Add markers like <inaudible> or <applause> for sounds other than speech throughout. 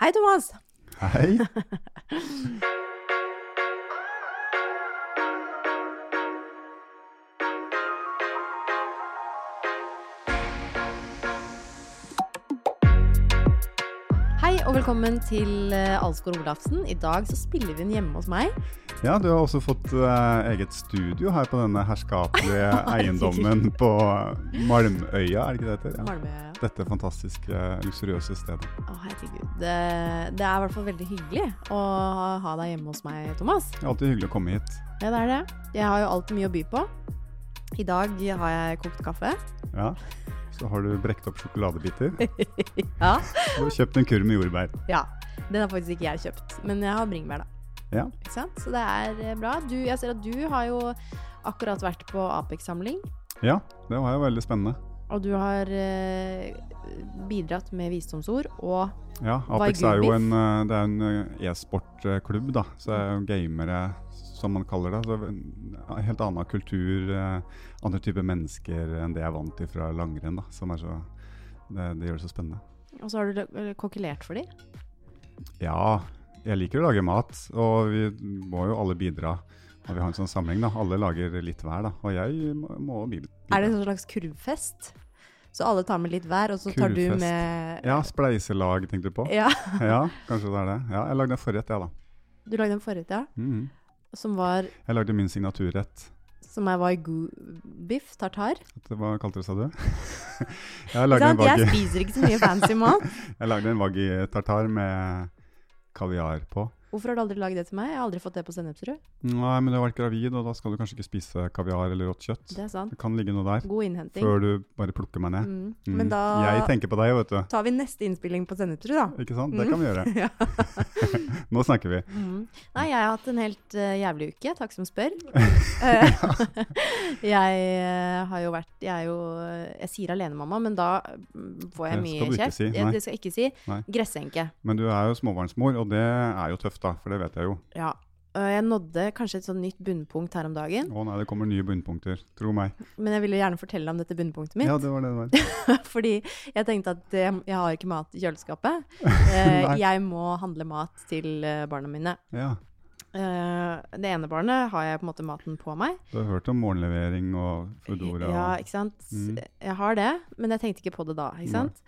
Hei, Thomas. Hei. <laughs> Hei og velkommen til eh, Alsgaard Olafsen. I dag så spiller vi den hjemme hos meg. Ja, du har også fått uh, eget studio her på denne herskapelige <laughs> eiendommen på Malmøya, er det ikke det heter? Ja. Malmøya. Dette fantastiske, luksuriøse stedet. Å, herregud. Det, det er i hvert fall veldig hyggelig å ha deg hjemme hos meg, Thomas. Det er alltid hyggelig å komme hit. Ja, det er det. Jeg har jo alltid mye å by på. I dag har jeg kokt kaffe. Ja. Så har du brekt opp sjokoladebiter. <laughs> ja. Og kjøpt en kurv med jordbær. ja. Den har faktisk ikke jeg kjøpt, men jeg har bringebær, da. Ja. Ikke sant? Så det er bra. Du, jeg ser at du har jo akkurat vært på Apex-samling. ja, det var jo veldig spennende. Og du har eh, bidratt med visdomsord og Ja, Apex er jo en, eh, det er en eh, e-sportklubb, da. Så det er jo gamere, som man kaller det. Så en helt annen kultur, eh, andre typer mennesker enn det jeg er vant til fra langrenn, da. Som er så det, det gjør det så spennende. Og så har du kokkelert for dem. Ja, jeg liker å lage mat, og vi må jo alle bidra Og vi har en sånn samling. da. Alle lager litt hver, da. Og jeg må, må bidra. Er det en slags kurvfest? Så alle tar med litt hver, og så tar du med Ja, spleiselag tenkte du på? Ja. <laughs> Ja, kanskje det er det. Ja, jeg lagde en forrett, jeg, da. Du lagde en forrett, ja. Mhm. Som var Jeg lagde min signaturrett. Som er wagyu-biff tartar. Hva kalte du, sa du? <laughs> jeg lagde en? Jeg spiser ikke så mye fancy mat. <laughs> jeg lagde en vaggi tartar med kaviar på. Hvorfor har du aldri lagd det til meg? Jeg har aldri fått det på Sennepsrud. Nei, men du har vært gravid, og da skal du kanskje ikke spise kaviar eller rått kjøtt. Det er sant. Det kan ligge noe der God innhenting. før du bare plukker meg ned. Mm. Mm. Men da Jeg tenker på deg, vet du. tar vi neste innspilling på Sennepsrud, da. Ikke sant? Det Mm. kan vi gjøre. <laughs> <laughs> Nå snakker vi. Mm. Nei, jeg har hatt en helt uh, jævlig uke. Takk som spør. <laughs> Eh, jeg uh, har jo vært Jeg er jo Jeg sier alenemamma, men da mm, får jeg mye du kjeft. si, det skal jeg ikke si. Nei. Gressenke. Men du er jo småbarnsmor, og det er jo tøft, da. For det vet jeg jo. Ja. Jeg nådde kanskje et sånn nytt bunnpunkt her om dagen, Å nei, det kommer nye bunnpunkter. Tro meg. men jeg ville gjerne fortelle om dette bunnpunktet mitt. Ja, det var det det var. <laughs> Fordi jeg tenkte at eh, jeg har ikke mat i kjøleskapet. <laughs> Eh, jeg må handle mat til eh, barna mine. Ja. Eh, det ene barnet har jeg på en måte maten på meg. Du har hørt om morgenlevering og Foodora? Ja, ikke sant. Mm. Jeg har det, men jeg tenkte ikke på det da. ikke sant?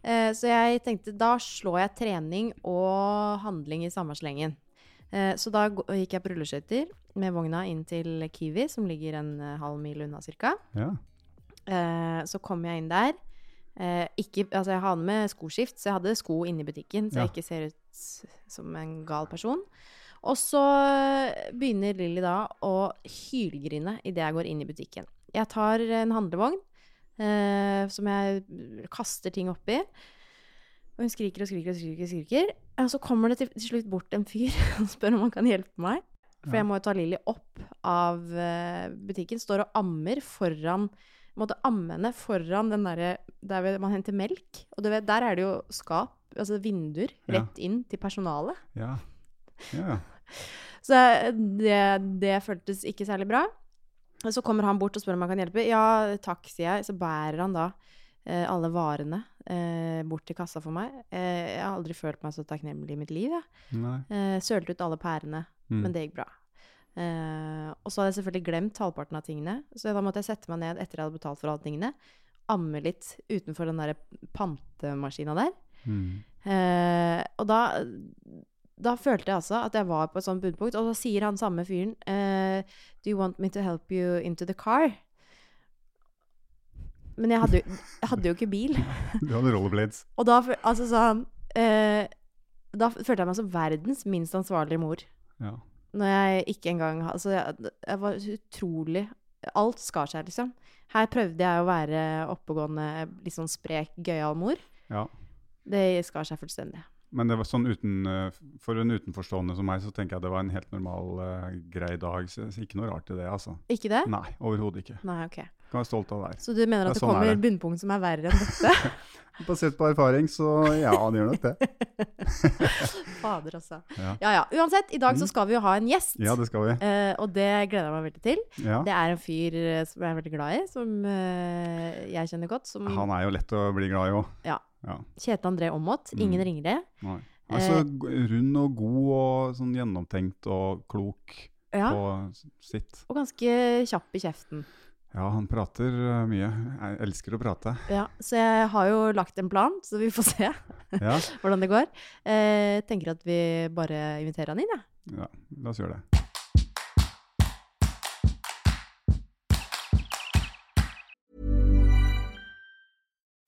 Uh, så jeg tenkte da slår jeg trening og handling i samme slengen. Uh, så da gikk jeg på rulleskøyter med vogna inn til Kiwi, som ligger en halv mil unna cirka. Ja. Så kom jeg inn der. Ikke, altså jeg hadde med skoskift, så jeg hadde sko inne i butikken, så Ja. jeg ikke ser ut som en gal person. Og så begynner Lilly da å hylgrine idet jeg går inn i butikken. Jeg tar en handlevogn eh, som jeg kaster ting oppi. Og hun skriker og skriker og skriker. Og skriker. Og så kommer det til, til slutt bort en fyr <laughs> og spør om han kan hjelpe meg. For jeg må jo ta Lilly opp av eh, butikken. Står og ammer foran Måtte amme henne foran den derre der man henter melk. Og du vet, der er det jo skap, altså vinduer, rett inn til personalet. Ja. Ja. <laughs> Så det, det føltes ikke særlig bra. Så kommer han bort og spør om han kan hjelpe. Ja, takk, sier jeg. Så bærer han da eh, alle varene eh, bort til kassa for meg. Eh, jeg har aldri følt meg så takknemlig i mitt liv. Jeg. Eh, sølte ut alle pærene, Mm. men det gikk bra. Eh, og så hadde jeg selvfølgelig glemt halvparten av tingene, så da måtte jeg sette meg ned etter jeg hadde betalt for alle tingene. Amme litt utenfor den der pantemaskina der. Mm. Eh, og da, da følte jeg altså at jeg var på et sånt bunnpunkt. Og så sier han samme fyren uh, Do you want me to help you into the car? Men jeg hadde, jo- jeg hadde jo ikke bil. <laughs> Du hadde rollerblades. Og da altså, han eh, Da følte jeg meg som verdens minst ansvarlige mor. Ja. Når jeg ikke engang Altså, jeg, jeg var utrolig Alt skar seg, liksom. Her prøvde jeg å være oppegående, litt sånn sprek, gøyal mor. ja. Det skar seg fullstendig. Men det var sånn uten, eh, for en utenforstående som meg, så tenker jeg det var en helt normal, uh, grei dag. Så ikke noe rart i det, altså. Ikke det? Nei, overhodet ikke. Nei, ok. Kan være stolt av det. Så du mener at det sånn er kommer det. bunnpunkt som er verre enn dette? <laughs> <laughs> Basert på erfaring, så ja, det gjør nok det. <laughs> Fader, altså. Ja. Ja ja. Uansett, i dag så Mm. skal vi jo ha en gjest. Ja, det skal vi. Uh, og det gleder jeg meg veldig til. Ja. Det er en fyr som jeg er veldig glad i, som uh, jeg kjenner godt. Som Han er jo lett å bli glad i òg. Ja. Ja. Kjetil André Aamodt. Ingen Mm. ringere. Nei. Altså rund og god og sånn gjennomtenkt og klok ja, på sitt. og ganske kjapp i kjeften. Ja, han prater eh, mye. Jeg elsker å prate. Ja, så jeg har jo lagt en plan, så vi får se <laughs> Ja, <laughs> hvordan det går. Eh, tenker at vi bare inviterer han inn, jeg. ja la oss gjøre det.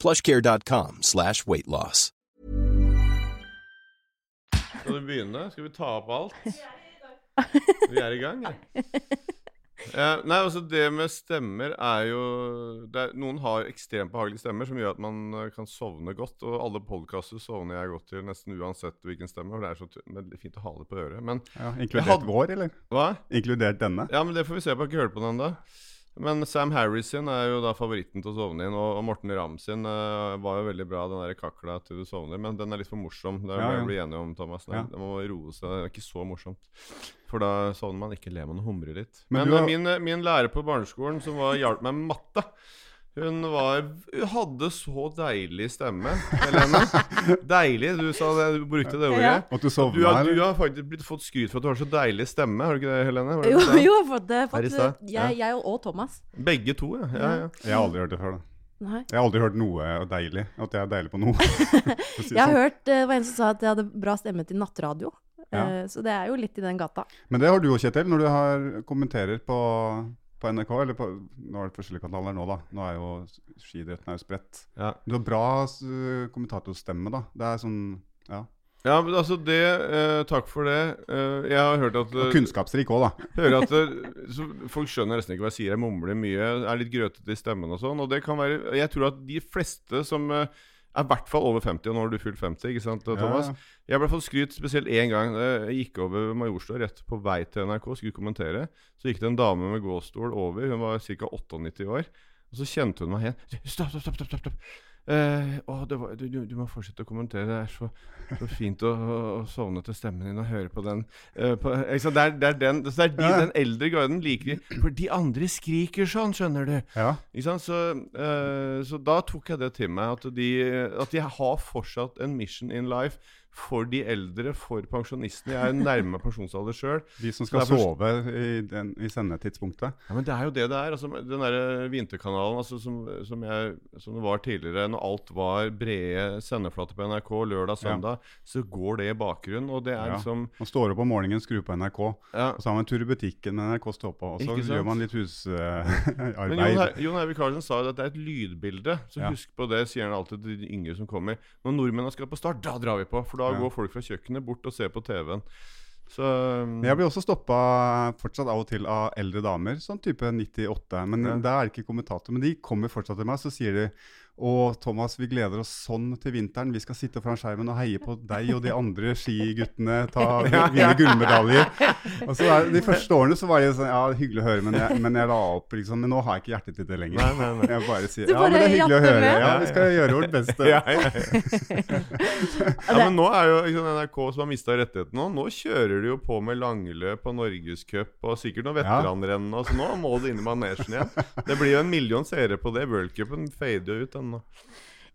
plushcare.com slash weight loss. Skal vi begynne? Skal vi ta opp alt? Vi er i gang, ja. Eh, nei, altså Det med stemmer er jo det er, Noen har ekstremt behagelige stemmer som gjør at man eh, kan sovne godt. Og alle podkaster sovner jeg godt til nesten uansett hvilken stemme. For det er så veldig fint å ha det på øret. Men Ja, inkludert hadde- vår, eller? hva? Inkludert denne? Ja, men det får vi se på. Jeg har ikke hørt på den ennå. Men Sam Harris sin er jo da favoritten til å sovne inn. Og, Morten Ramm sin uh, var jo veldig bra, den der kakla til du sovner. Men den er litt for morsom. Det Ja, må ja. jeg bli enig om, Thomas. Ja. det må roe seg. Det er ikke så morsomt. For da sovner man, ikke ler man og humrer litt. Men Men, har- eh, min, eh, min lærer på barneskolen som var, hjalp meg med matte hun var, hun hadde så deilig stemme, Helene. <laughs> Deilig. Du sa det, du brukte det ordet. Ja. At du Du sovna, har, du har faktisk blitt fått skryt for at du har så deilig stemme. Har du ikke det, Helene? Det Jo, jo, jeg har fått det. Fått, jeg, jeg og, og Thomas. Begge to, ja. ja, ja. Jeg har aldri hørt det før. da. Nei. Jeg har aldri hørt noe deilig. At jeg er deilig på noe. <laughs> si Jeg har sånn. hørt eh, det var en som sa at jeg hadde bra stemme til nattradio. Ja. Eh, Så det er jo litt i den gata. Men det har du òg, Kjetil, når du har kommenterer på, på NRK. Eller på, nå er det forskjellige kanaler nå, da. Nå er jo skidretten er jo spredt. ja. Du har bra kommentatorstemme, da. Det er sånn Ja. Ja, men altså det eh, Takk for det. Eh, jeg har hørt at Og kunnskapsrik òg, da. <laughs> hører at så Folk skjønner nesten ikke hva jeg sier. Jeg mumler mye, er litt grøtete i stemmen og sånn. Og det kan være Jeg tror at de fleste som eh, er i hvert fall over 50, og nå har du fylt 50, ikke sant, Thomas? Ja. Jeg ble fått skryt spesielt én gang. Jeg gikk over Majorstua rett på vei til NRK, skulle kommentere. Så gikk det en dame med gåstol over. Hun var ca. 98 år. Og så kjente hun meg igjen. Stopp, stopp! stopp, stopp, stopp. Eh, å, det var, du, du, må fortsette å kommentere. Det er så, så fint å, å, å sovne til stemmen din og høre på den. Eh, på, det, er, det er den, så det er de, Ja. den eldre garden liker de. For de andre skriker sånn, skjønner du. Ja. Så, eh, så da tok jeg det til meg, at de, at de har fortsatt en mission in life for de eldre, for pensjonistene. Jeg er jo nærme pensjonsalder sjøl. De som skal Derfor- sove i, den, i sendetidspunktet. Ja, men det er jo det det er. Altså, den der Vinterkanalen altså, som, som, jeg, som det var tidligere, når alt var brede sendeflater på NRK lørdag, Ja. så går det i bakgrunnen. Og det er Ja. liksom Man står opp om morgenen, skrur på NRK, ja. og så har man en tur i butikken med NRK står på, og så gjør man litt <laughs> Men Jon, husarbeid. Her- Jon Eivind Karlsen sa jo at det er et lydbilde. Så husk på det, sier han alltid til de yngre som kommer. Når nordmennene skal på start, da drar vi på! For da Ja. går folk fra kjøkkenet bort og ser på TV-en. Så um, Jeg blir også stoppa fortsatt av og til av eldre damer, sånn type 98. Men Ja. da er det ikke kommentator. Men de kommer fortsatt til meg, så sier de å, Thomas, vi gleder oss sånn til vinteren. Vi skal sitte foran skjermen og heie på deg og de andre skiguttene ta, <laughs> vinne gullmedaljer. Og så er, De første årene så var det sånn, ja, hyggelig å høre, men jeg, men jeg la opp, liksom. Men nå har jeg ikke hjertet til det lenger. Nei, nei, nei. Jeg bare sier ja, men det er hyggelig å høre. Ja, vi skal gjøre vårt beste. ja, <laughs> men nå er jo liksom, NRK som har mista rettigheten nå. Nå kjører de jo på med langløp og norgescup og sikkert noen veteranrenn. Så nå må det inn i manesjen igjen. Det blir jo en million seere på det. Worldcupen fader jo ut ennå.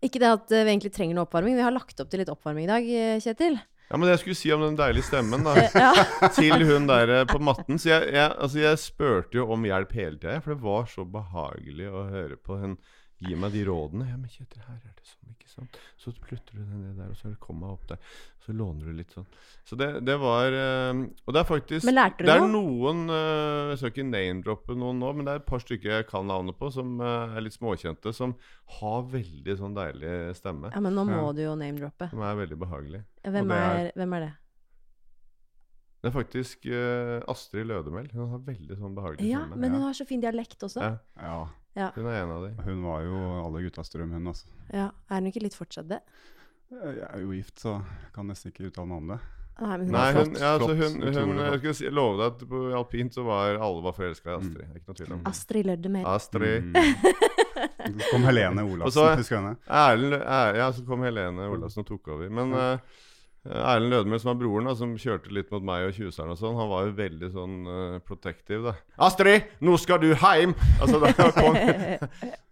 Ikke det at eh, vi egentlig trenger noe oppvarming. Vi har lagt opp til litt oppvarming i dag, eh, Kjetil. Ja, men det jeg skulle si om den deilige stemmen, da. <laughs> Eh, Ja. <laughs> til hun der på matten. Så jeg, jeg, altså jeg spurte jo om hjelp hele tida, for det var så behagelig å høre på. Hun gi meg de rådene. Ja, men Kjetil, her er det sånn, ikke sant. Så plutter du deg ned der, og så kom jeg opp der. Så låner du litt sånn. Så det, det var eh, Og det er faktisk Men lærte du Det er noe? noen eh, Jeg skal ikke name-droppe noen nå, men det er et par stykker jeg kan navnet på, som eh, er litt småkjente, som har veldig sånn deilig stemme. ja, men nå må Ja. du jo name-droppe. Som er veldig behagelig. Hvem, er- er, hvem er det? Det er faktisk uh, Astrid Lødemel. Hun har veldig sånn behagelig Ja, stemme. men hun Ja. har så fin dialekt også. Ja, Ja, Ja. hun er en av de. hun var jo alle guttas drøm, hun, altså. ja. Er hun ikke litt fortsatt det? Jeg er jo gift, så kan nesten ikke uttale meg om det. Nei, men hun Nei, er hun, ja, altså, hun, hun, jeg skulle skal si, love deg at på alpint så var alle var forelska i Mm. Astrid. Det er Ikke noe tvil om. Astrid Løddemer. Astrid. Mm. Så kom Helene Olafsen, så- husker du henne? Erlend er, Ja, så kom Helene Olafsen og tok over. Men eh, Erlend Lødemel, som er broren, da, som kjørte litt mot meg og tjuseren og sånn, han var jo veldig sånn uh, protective, da. 'Astrid, nå skal du heim!' Altså, da <laughs> kom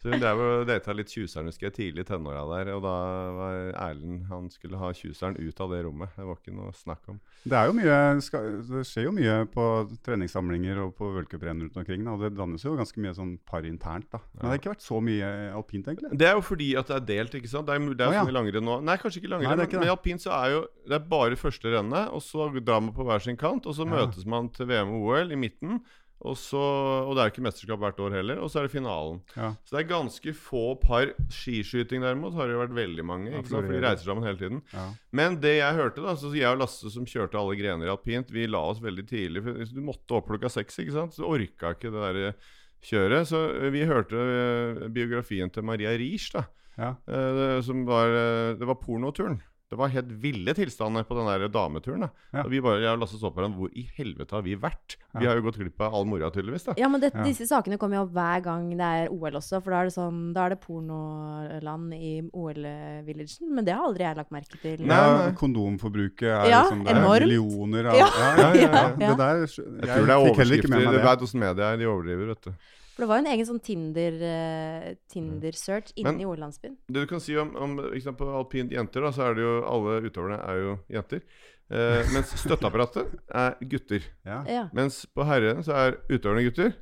Så hun drev og data litt tjuseren, husker jeg, tidlig i tenåra der. Og da var Erlend Han skulle ha tjuseren ut av det rommet. Det var ikke noe snakk om. Det, er jo mye, skal, det skjer jo mye på treningssamlinger og på v-cuprenn rundt omkring. Da, og det dannes jo ganske mye sånn par internt. da. Men det har ikke vært så mye alpint, egentlig. Det er jo fordi at det er delt, ikke sant? Det er, det er Å, ja. sånn i langrenn nå. Nei, kanskje ikke langrenn, men i alpint så er jo det er bare første rennet, og så drar man på hver sin kant, og så Ja. møtes man til VM og OL i midten. Og, så, og det er ikke mesterskap hvert år heller, og så er det finalen. Ja. Så det er ganske få par. Skiskyting derimot har det jo vært veldig mange, Ja, for de reiser sammen hele tiden. Ja. Men det jeg hørte, da så jeg og Lasse som kjørte alle grener i alpint, vi la oss veldig tidlig. For du måtte opp klokka seks, ikke sant? Så du orka ikke det der eh, kjøret. Så eh, vi hørte eh, biografien til Maria Rich, da. Ja. Som var Det var pornoturen. Det var helt ville tilstander på den der dameturen. da Ja. Og vi bare, Jeg og Lasse så på hverandre. Hvor i helvete har vi vært? Vi har jo gått glipp av all moroa, tydeligvis. da Ja, men det, Ja. disse sakene kommer jo opp hver gang det er OL også, for da er det sånn Da er det pornoland i OL-villagen, men det har aldri jeg lagt merke til. Nei, Ja, nei. kondomforbruket er Ja, liksom det er millioner av Ja, ja, ja, ja, ja, <laughs> Det der Jeg tror det er overskrifter. Du det. vet hvordan media. De overdriver, vet du. For det var jo en egen sånn Tinder, eh, Tinder-search Men- inne i OL-landsbyen. Det du kan si om, om på alpint jenter, da, så er det jo alle utøverne er jo jenter. Eh, <laughs> mens støtteapparatet er gutter. Ja, Ja. Mens på herrene så er utøverne gutter.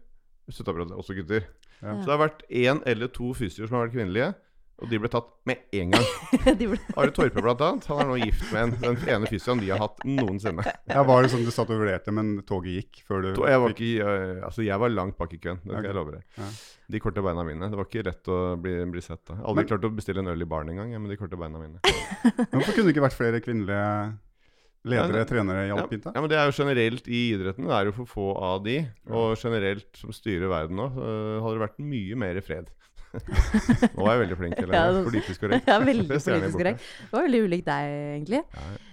Støtteapparatet er også gutter. Ja. Så det har vært én eller to fysioer som har vært kvinnelige. Og de ble tatt med en gang. <laughs> De ble, Are Torpe, blant annet. Han er nå gift med en, den ene fysioen de har hatt noensinne. ja, Var det sånn du satt og vurderte, men toget gikk før du Jeg var, ikke, eh, altså jeg var langt bak i køen, det skal jeg Ok. love deg. Ja. De korte beina mine. Det var ikke lett å bli, bli sett da. Aldri Men- klart å bestille en øl i baren engang, jeg, med de korte beina mine. <laughs> Hvorfor kunne det ikke vært flere kvinnelige ledere, Ja, trenere i Ja, alpint? da? ja, men Det er jo generelt i idretten. Det er jo for få av de. Og generelt som styrer verden nå, hadde det vært mye mer fred. <laughs> nå er jeg veldig flink til Ja, det- politisk korrekt. <laughs> ja, veldig <laughs> politisk korrekt. Det var veldig ulikt deg, egentlig.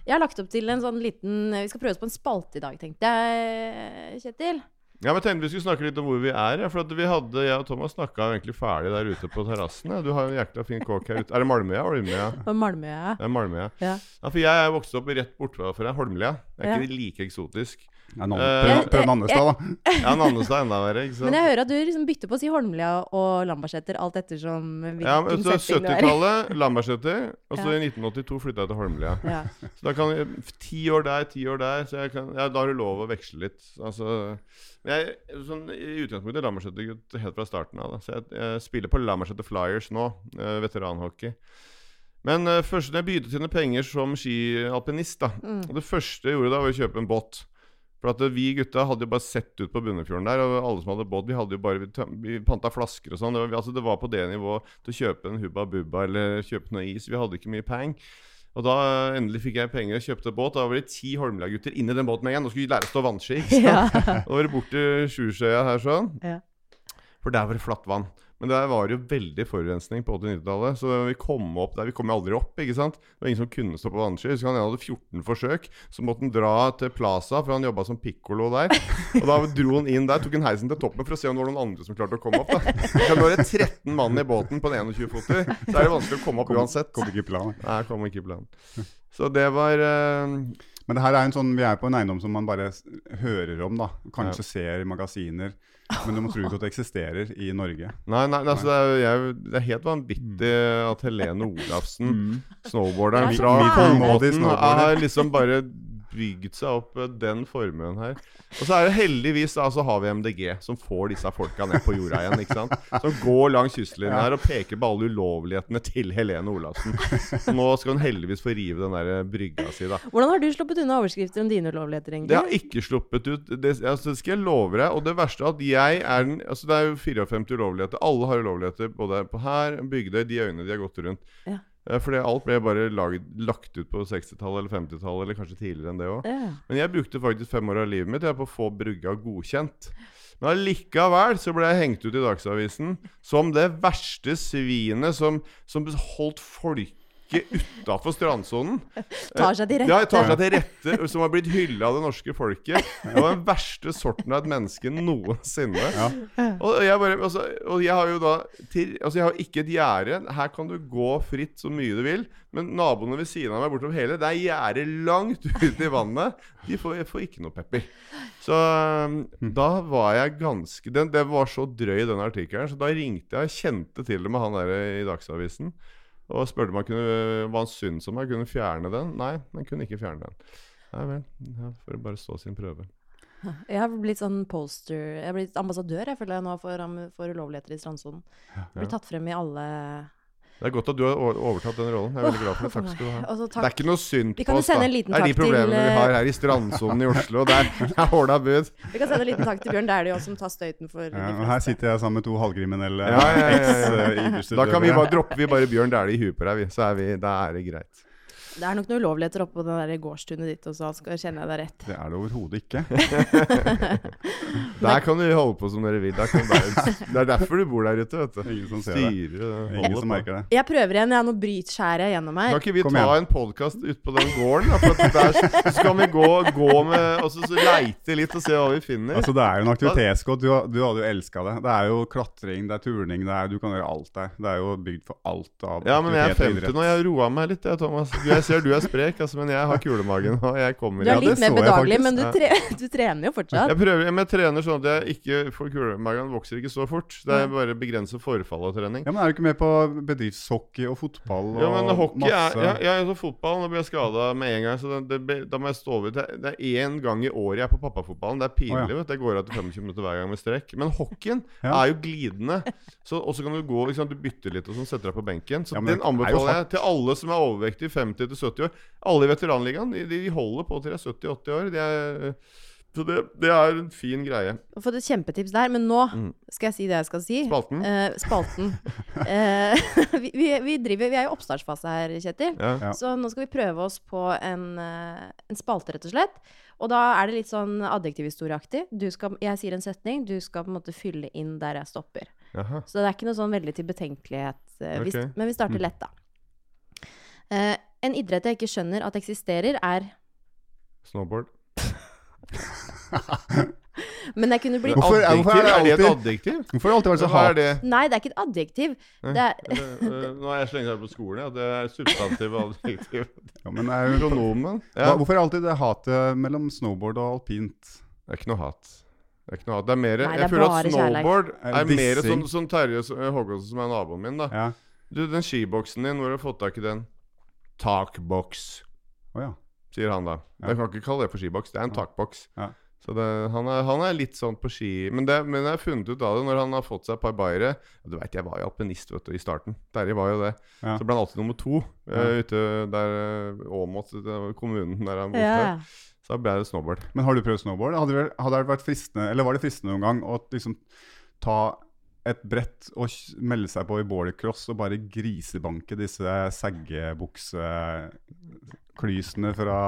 Jeg har lagt opp til en sånn liten Vi skal prøve oss på en spalte i dag, tenkte jeg, Kjetil. Ja, men tenkte vi skulle snakke litt om hvor vi er. For at vi hadde, Jeg og Thomas snakka egentlig ferdig der ute på terrassen. Du har en jækla fin kåk her ute. Er det Malmøya? Malmøya? Malmøya. Ja, Det Malmøya. Ja. Ja, for jeg er vokst opp rett bortfra fra Holmlia. Det er ikke like eksotisk. Ja, en annen, prøv, prøv Nannestad, da. <laughs> Ja, Nannestad er enda verre, ikke sant? Men jeg hører at du liksom bytter på å si Holmlia og Lambertseter alt ettersom hvilken Ja, men så er 70-tallet, Lambertseter. Og så <laughs> Ja. i 1982 flytta jeg til Holmlia. Ja. Så da kan jeg, Ti år der, ti år der. Så jeg kan, ja, da har du lov å veksle litt. Altså, men jeg sånn, I utgangspunktet Lambertseter-gutt helt fra starten av. Da. Så jeg, jeg spiller på Lambertseter Flyers nå. eh, veteranhockey. Men uh, først når jeg begynte å tjene penger som skialpinist da, Mm. og Det første jeg gjorde da, var å kjøpe en båt. For at Vi gutta hadde jo bare sett ut på Bunnefjorden der, og alle som hadde båt, vi hadde jo bare vi, panta flasker og sånn. Det, altså, det var på det nivået til å kjøpe en Hubba Bubba eller kjøpe noe is. Vi hadde ikke mye peng. Og da endelig fikk jeg penger og kjøpte båt. Da var det ti Holmlia-gutter inni den båten med en gang. Nå skulle vi lære å stå vannski. ikke sant? Ja. <laughs> Da var det bort til Sjusjøya her sånn. Ja. For der var det flatt vann. Men der var det jo veldig forurensning på 80-90-tallet. Så vi kom opp der, vi kom jo aldri opp. ikke sant? Det var ingen som kunne stå på vannski. Så han hadde 14 forsøk. Så måtte han dra til Plaza, for han jobba som pikkolo der. Og da dro han inn der, tok han heisen til toppen for å se om det var noen andre som klarte å komme opp. da. Så Når det er 13 mann i båten på en 21-foter, så er det vanskelig å komme opp Kom, uansett. kom ikke i planen. Nei, kom ikke i planen. Så det var uh... Men det her er en sånn, vi er på en eiendom som man bare hører om, da. Kanskje ser i magasiner. Men du må tro ikke at det eksisterer i Norge. Nei, nei, altså, det, er, jeg, det er helt vanvittig at Helene <laughs> Olafsen, snowboarderen er fra er Kolbotn, snowboarder. liksom bare bygd seg opp eh, den formuen her. Og så er det heldigvis da, så har vi MDG, som får disse folka ned på jorda igjen. ikke sant? Som går langs kystlinja her og peker på alle ulovlighetene til Helene Olavsen. Så nå skal hun heldigvis få rive den der brygga si, da. Hvordan har du sluppet unna overskrifter om dine ulovligheter, Det egentlig? har ikke sluppet ut. Det, altså, det skal jeg love deg. Og det verste er at jeg er den Altså Det er jo 54 ulovligheter. Alle har ulovligheter, både på her, Bygdøy, de øyene de har gått rundt. Ja. Eh, Fordi alt ble bare laget, lagt ut på 60-tallet eller 50-tallet, eller kanskje tidligere enn det òg. Ja. Men jeg brukte faktisk fem år av livet mitt jeg, på å få brygga godkjent. Men allikevel så ble jeg hengt ut i Dagsavisen som det verste svinet som, som holdt folk folket utafor strandsonen. Tar seg til rette. Ja, tar seg til rette, som har blitt hylla av det norske folket. Det var den verste sorten av et menneske noensinne. Og jeg bare altså, Og jeg har jo da til, Altså, jeg har ikke et gjerde. Her kan du gå fritt så mye du vil. Men naboene ved siden av meg bortover hele, det er gjerde langt ut i vannet. De får, får ikke noe pepper. Så um, da var jeg ganske den, Det var så drøy, den artikkelen. Så da ringte jeg, kjente til det med han der i Dagsavisen. Og spurte om han kunne, hva han syntes om jeg kunne fjerne den. Nei, han kunne ikke fjerne den. Nei vel. Ja, får bare stå sin prøve. <laughs> Jeg har blitt sånn poster Jeg har blitt ambassadør, jeg føler jeg nå, for, for ulovligheter i strandsonen. Blir tatt frem i alle Det er godt at du har overtatt den rollen. Jeg er veldig glad for det. Takk skal du ha. Altså, så Det er ikke noe synd på oss, da. sende en liten Det er de problemene til, vi eh, har her i strandsonen i Oslo. Der er, <laughs> er håla bud. Vi kan sende en liten takk til Bjørn Dæhlie, som tar støyten for Ja, de og her sitter jeg sammen med to halvkriminelle Ja, ja, ja, ja, ja. Da kan vi bare, dropper vi bare Bjørn Dæhlie i huet på deg, vi. Så er vi, da er det greit. Det er nok noen ulovligheter oppå det der gårdstunet ditt også, skal kjenner jeg deg rett. Det er det overhodet ikke. <laughs> Der kan du holde på som dere vil. Der kan bare, <laughs> det er derfor du bor der ute, vet du. Ingen som ser det. Styrer og Ingen som merker det. Jeg prøver igjen, jeg. Nå bryter skjæret gjennom meg. Kan ikke vi Kom ta igjen. en podkast ute på den gården? Da, for at der, så skal vi gå, gå med Og så, så leite litt og se hva vi finner. Altså Det er jo en aktivitetsgodt Du, du hadde jo elska det. Det er jo klatring, det er turning, det er, du kan gjøre alt der. Det er jo bygd for alt av Ja, men jeg er aktivitet 50 nå. Jeg har roa meg litt, jeg, Thomas. Du, jeg ser du er sprek, altså, men jeg har kulemagen, og jeg kommer Du er Ja, litt mer bedagelig, men du, tre, <laughs> du trener jo fortsatt. Jeg prøver, men jeg trener sånn at jeg ikke får kulemagen. Vokser ikke så fort. Det er bare begrenset forfall av trening. Ja, men Er du ikke med på bedriftshockey og fotball og Ja, men hockey er masse ja, ja, altså fotball, nå blir jeg skada med en gang. Så det, det, da må jeg stå over Det det er én gang i året jeg er på pappafotballen. Det er pinlig. Oh, ja. vet det går av til 25 minutter hver gang med strekk. Men hockeyen <laughs> Ja. er jo glidende. Så Og så kan du gå liksom. Du bytter litt og sånn, setter deg på benken. Så Ja, men den er anbefaler jeg til alle som er overvektige 50 til 70 år. Alle i veteranligaen de, de holder på til de er 70-80 år. De er, så det, det er en fin greie. Du har fått et kjempetips der, men nå Mm. skal jeg si det jeg skal si. Spalten? Eh, spalten. <laughs> Eh, <laughs> vi, vi, driver, vi er i oppstartsfase her, Kjetil. Ja. Ja. Så nå skal vi prøve oss på en, eh, en spalte, rett og slett. Og da er det litt sånn adjektivhistorieaktig. Du Jeg sier en setning, du skal på en måte fylle inn der jeg stopper. Jaha. Så det er ikke noe sånn veldig til betenkelighet. eh, hvis- Men vi starter Mm. lett, da. Eh, en idrett jeg ikke skjønner at eksisterer, er Snowboard. <laughs> Men jeg kunne blitt Hvorfor- hvorfor er det er det et alltid- adjektiv? Hvorfor har det alltid vært så Hva er det? Nei, det er ikke et adjektiv. Det er, <laughs> Eh, Nå er jeg så lenge her på skolen ja. det er substantiv og adjektiv. <laughs> Ja, men er jo, Pronomen. hva, Ja. hvorfor er alltid det hatet mellom snowboard og alpint? Det er ikke noe hat. Det er ikke noe hat. Det er mer Nei, det Jeg er føler at snowboard Er er det mer dissing? sånn som Terje Håkonsen, som er naboen min. da Ja. Du, den skiboksen din, hvor har du fått tak i den? Takboks, oh, ja. sier han da. Ja. Jeg kan ikke kalle det for skiboks. Det er en Ja. takboks. Ja. Så det, han, er, han er litt sånn på ski Men, det, men jeg har funnet ut av det når han har fått seg et par bayere. Du veit, jeg var jo alpinist vet du, i starten. Terje var jo det. Ja. Så ble han alltid nummer to Ja. eh, ute der uh, Åmot, det kommunen der han bodde. ja. Så da ble det snowboard. Men har du prøvd snowboard? Hadde hadde det vært fristende, eller var det fristende noen gang å liksom ta et brett og melde seg på i bordercross og bare grisebanke disse seggebukseklysene fra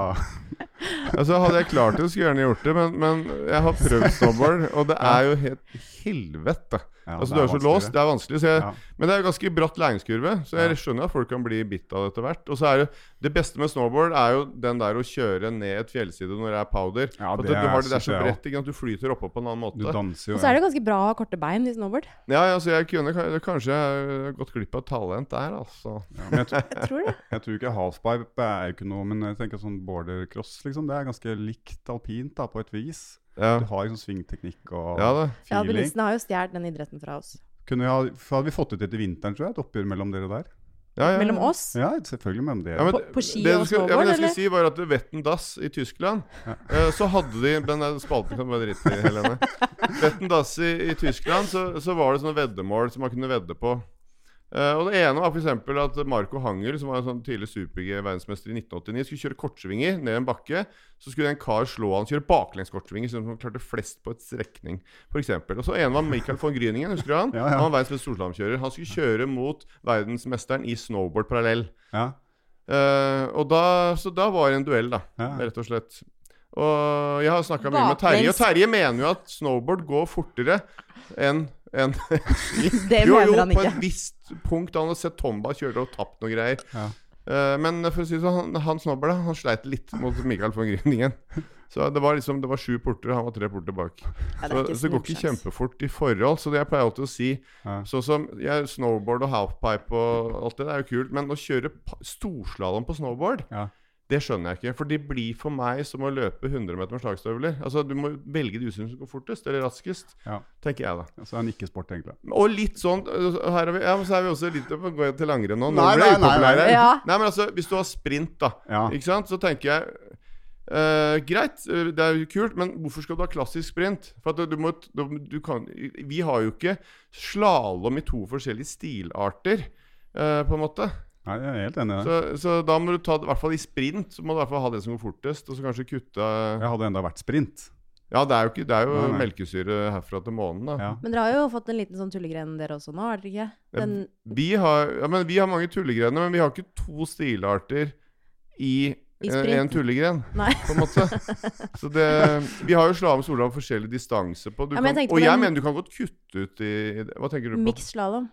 <laughs> Altså Hadde jeg klart det, skulle jeg gjerne gjort det, men, men jeg har prøvd snowboard, og det er jo helt helvete. Ja, altså det Du er er så låst, det. er vanskelig. Så jeg, Ja. Men det er jo ganske bratt læringskurve, så jeg Ja. skjønner at folk kan bli bitt av det etter hvert. Og så er det det beste med snowboard er jo den der å kjøre ned et fjellside når det er powder. Ja, at det du har det, det er så bredt, ikke sant? du flyter oppå på en annen måte. Du danser jo Og så er det ganske bra å ha korte bein i snowboard. Ja, ja, så jeg kunne kanskje gått glipp av talent der, altså. ja, men jeg, <laughs> tror- Jeg tror det. jeg tror ikke halfpipe er jo ikke noe, men jeg tenker sånn bordercross, liksom. Det er ganske likt alpint, da, på et vis. Ja, Du har liksom svingteknikk og ja feeling. Ja. Bilistene har jo stjålet den idretten fra oss. Kunne vi ha, for hadde vi fått det til til vinteren, tror jeg, et oppgjør mellom dere der? Ja, ja, ja. Mellom oss. Ja, selvfølgelig mellom dere. Ja, men På- på ski det og snowboard, men det jeg skulle si, var at Wetten Dass i Tyskland eh, Så hadde de Den spalten kan du bare drite i, Helene. <laughs> Wetten Dass i, i Tyskland, så, så var det sånne veddemål som man kunne vedde på. Eh, og Det ene var for at Marco Hangel, som var en sånn tidlig super-G-verdensmester i 1989, skulle kjøre kortsvinger ned en bakke. Så skulle en kar slå han kjøre baklengs kortsvinger, sånn at han klarte flest på et strekning. For eksempel. og så ene var Michael von Gryningen. husker du han? <laughs> Ja, ja. Han var verdens beste storslalåmkjører. Han skulle kjøre mot verdensmesteren i snowboard parallell. Ja, Uh, og da, så da var det en duell, da. Ja. Rett og slett. Og jeg har snakka mye med Terje, og Terje mener jo at snowboard går fortere enn enn. <laughs> Det <laughs> jo, mener jo, han på et visst punkt. Han har sett Tomba kjøre og tapt noe greier. ja. Uh, men for å si det sånn, han, han snobber, da, han sleit litt mot Mikael von Grüningen. <laughs> Så det var liksom Det var sju porter, han var tre porter bak. Ja, Så, så det går ikke kjempefort i forhold. Så det jeg pleier alltid å si Ja. Sånn som jeg, snowboard og halfpipe og alt det, det er jo kult, men å kjøre storslalåm på snowboard Ja. Det skjønner jeg ikke. For det blir for meg som å løpe 100 meter med slagstøvler. Altså, Du må velge det utstyrene som går fortest, eller raskest, Ja. tenker jeg da. Så altså, er en ikke-sport, egentlig. Og litt sånn her er vi, ja, Så er vi også litt Gå til langrenn nå. Nå Nei, ble jeg upopulær her. Ja. Nei, men altså, hvis du har sprint, da, Ja. ikke sant, så tenker jeg Uh, Greit, det er jo kult, men hvorfor skal du ha klassisk sprint? For at du, du må du, du kan, Vi har jo ikke slalåm i to forskjellige stilarter, uh, på en måte. Nei, jeg er helt enig i det. Så, så da må du ta det, i hvert fall i sprint, så må du i hvert fall ha det som går fortest, og så kanskje kutte Jeg hadde enda vært sprint. Ja, det er jo, ikke, det er jo Nei, nei. melkesyre herfra til månen, da. Ja. Men dere har jo fått en liten sånn tullegren dere også nå, har dere ikke? Den, Vi har, ja, men vi har mange tullegrener, men vi har ikke to stilarter i, I en, en tullegren, nei. på en måte. Så det, vi har jo slalåm og solham forskjellig distanse på. Du Ja, men jeg kan, og jeg den- mener du kan godt kutte ut i i det. Hva tenker du på? Mix slalåm.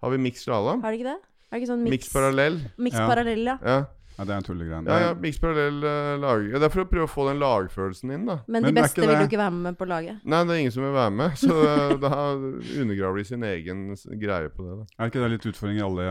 Har vi mix slalåm? Har du ikke det? Er det ikke sånn Mix parallell? Mix Ja. parallell, ja. Ja. Ja, det er en tullegrein. ja, ja, mix parallell uh, lag. Ja, det er for å prøve å få den lagfølelsen inn, da. Men, de Men beste vil jo ikke være med på laget. Nei, det er ingen som vil være med, så da <laughs> undergraver de sin egen greie på det. da Er ikke det litt utfordring i alle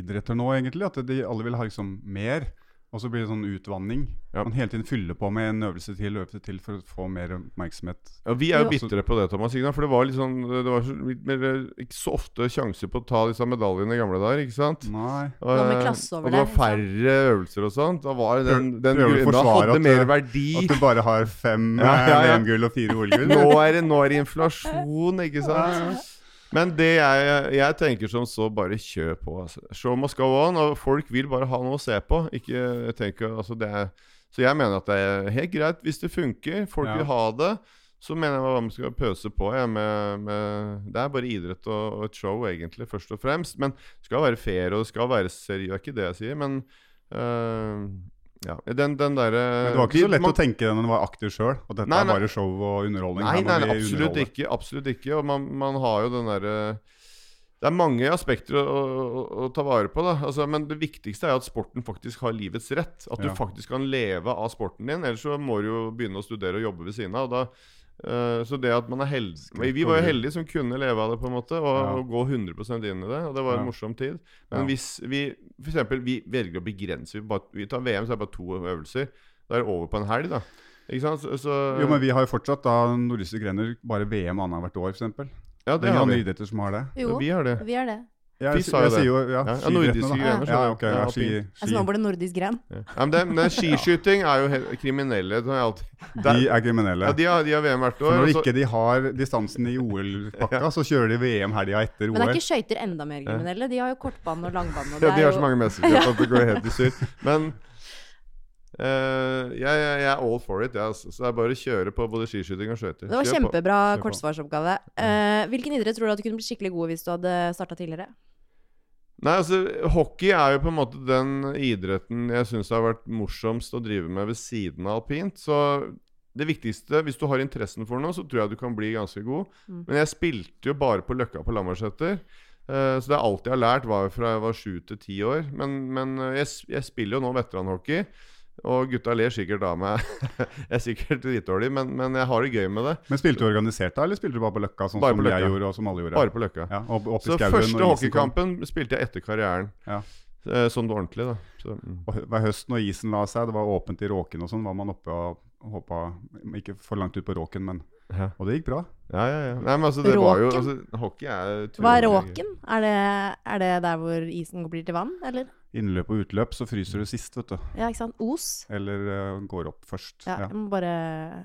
idretter nå, egentlig? At de alle vil ha liksom mer, og så blir det sånn utvanning. Ja. Man hele tiden fyller på med en øvelse til øvelse til for å få mer oppmerksomhet. Ja, Vi er jo ja. bitre på det, Thomas. Ikke? For det var litt sånn Det var litt mer, ikke så ofte sjanser på å ta disse medaljene i gamle dager, ikke sant? Nei. Og, og, eh, og det var færre øvelser og sånt. Da var den, den da hadde mer verdi. At du bare har fem Ja, ja, ja. eh, VM-gull og fire OL-gull. Nå er det, nå er det inflasjon, ikke sant? Men det jeg, jeg tenker som så, bare kjør på. Altså. Show must go on. Og folk vil bare ha noe å se på. Ikke, jeg tenker, altså det er, så jeg mener at det er helt greit hvis det funker. Folk Ja. vil ha det. Så mener jeg hva man skal pøse på. Jeg, med, med, det er bare idrett og, og et show, egentlig, først og fremst. Men det skal være fair, og det skal være seriøst. Det er ikke det jeg sier, men øh, ja, den, den der, Men det var ikke så lett man- å tenke det når du var aktiv sjøl, at dette Nei, er bare show og underholdning. Nei, nei, nei absolutt ikke. Absolutt ikke. Og man, man har jo den derre Det er mange aspekter å, å, å ta vare på. Altså, men det viktigste er jo at sporten faktisk har livets rett. At du Ja. faktisk kan leve av sporten din. Ellers så må du jo begynne å studere og jobbe ved siden av. Og da, eh, så det at man er heldig Vi var jo heldige som kunne leve av det, på en måte, og, Ja. og gå 100 inn i det. Og det var en Ja. morsom tid. Men Ja. hvis vi for eksempel, vi velger å begrense Vi, bare, vi tar VM, så er det bare to øvelser. Da er det over på en helg, da. Ikke sant? Så, så Jo, men vi har jo fortsatt da nordiske grener bare VM annethvert år, f.eks. Ja, Det det er har andre vi. idretter som har det. Jo, Vi har det. vi har det. Jeg, sa jo jeg sier jo ja, Ja, ja, nordiske grener, Ja, okay, ja, ski, ski, Altså, nå blir det nordisk gren. Ja. Ja, men, det, men <laughs> skiskyting er jo helt kriminelle. Alltid, der, De er kriminelle. ja, de, har, de har VM hvert For når så- ikke de har distansen i OL-pakka, så kjører de VM helga etter OL. Men det er ikke skøyter enda mer kriminelle? De har jo kortbane og langbane. Og ja, de er har jo- så mange mesterskap at det går helt i surr. <laughs> Men eh, jeg, jeg, er all for it. jeg, altså. så det er bare å kjøre på både skiskyting og skøyter. Det var Kjør kjempebra kortsvarsoppgave. Uh, hvilken idrett tror du at du kunne blitt skikkelig god hvis du hadde starta tidligere? Nei, altså Hockey er jo på en måte den idretten jeg syns har vært morsomst å drive med ved siden av alpint. Så det viktigste, hvis du har interessen for noe, så tror jeg du kan bli ganske god. Mm. Men jeg spilte jo bare på Løkka på Lambertseter. Uh, så det er alt jeg har lært, var fra jeg var sju til ti år. Men, men eh, jeg, jeg spiller jo nå veteranhockey. Og gutta ler sikkert av meg. <laughs> jeg er sikkert dritdårlig, men, men jeg har det gøy med det. Men spilte du organisert da, eller spilte du bare på Løkka, sånn Bare som på Løkka. jeg gjorde, og som alle gjorde? Bare på Løkka. Ja, og opp i Så første hockeykampen spilte jeg etter karrieren. Ja. Eh, Sånn ordentlig, da. Så, mm. Og Hver høst når isen la seg, det var åpent i råken og sånn, var man oppe og hoppa Ikke for langt ut på råken, men Ja. Og det gikk bra. Ja, ja, ja. Nei, men altså, det var jo altså, Hockey er Hva er råken? Er det, er det der hvor isen blir til vann, eller? Innløp og utløp, så fryser du sist, vet du. Ja, ikke sant? Os? Eller uh, går opp først. Ja, Ja. jeg må bare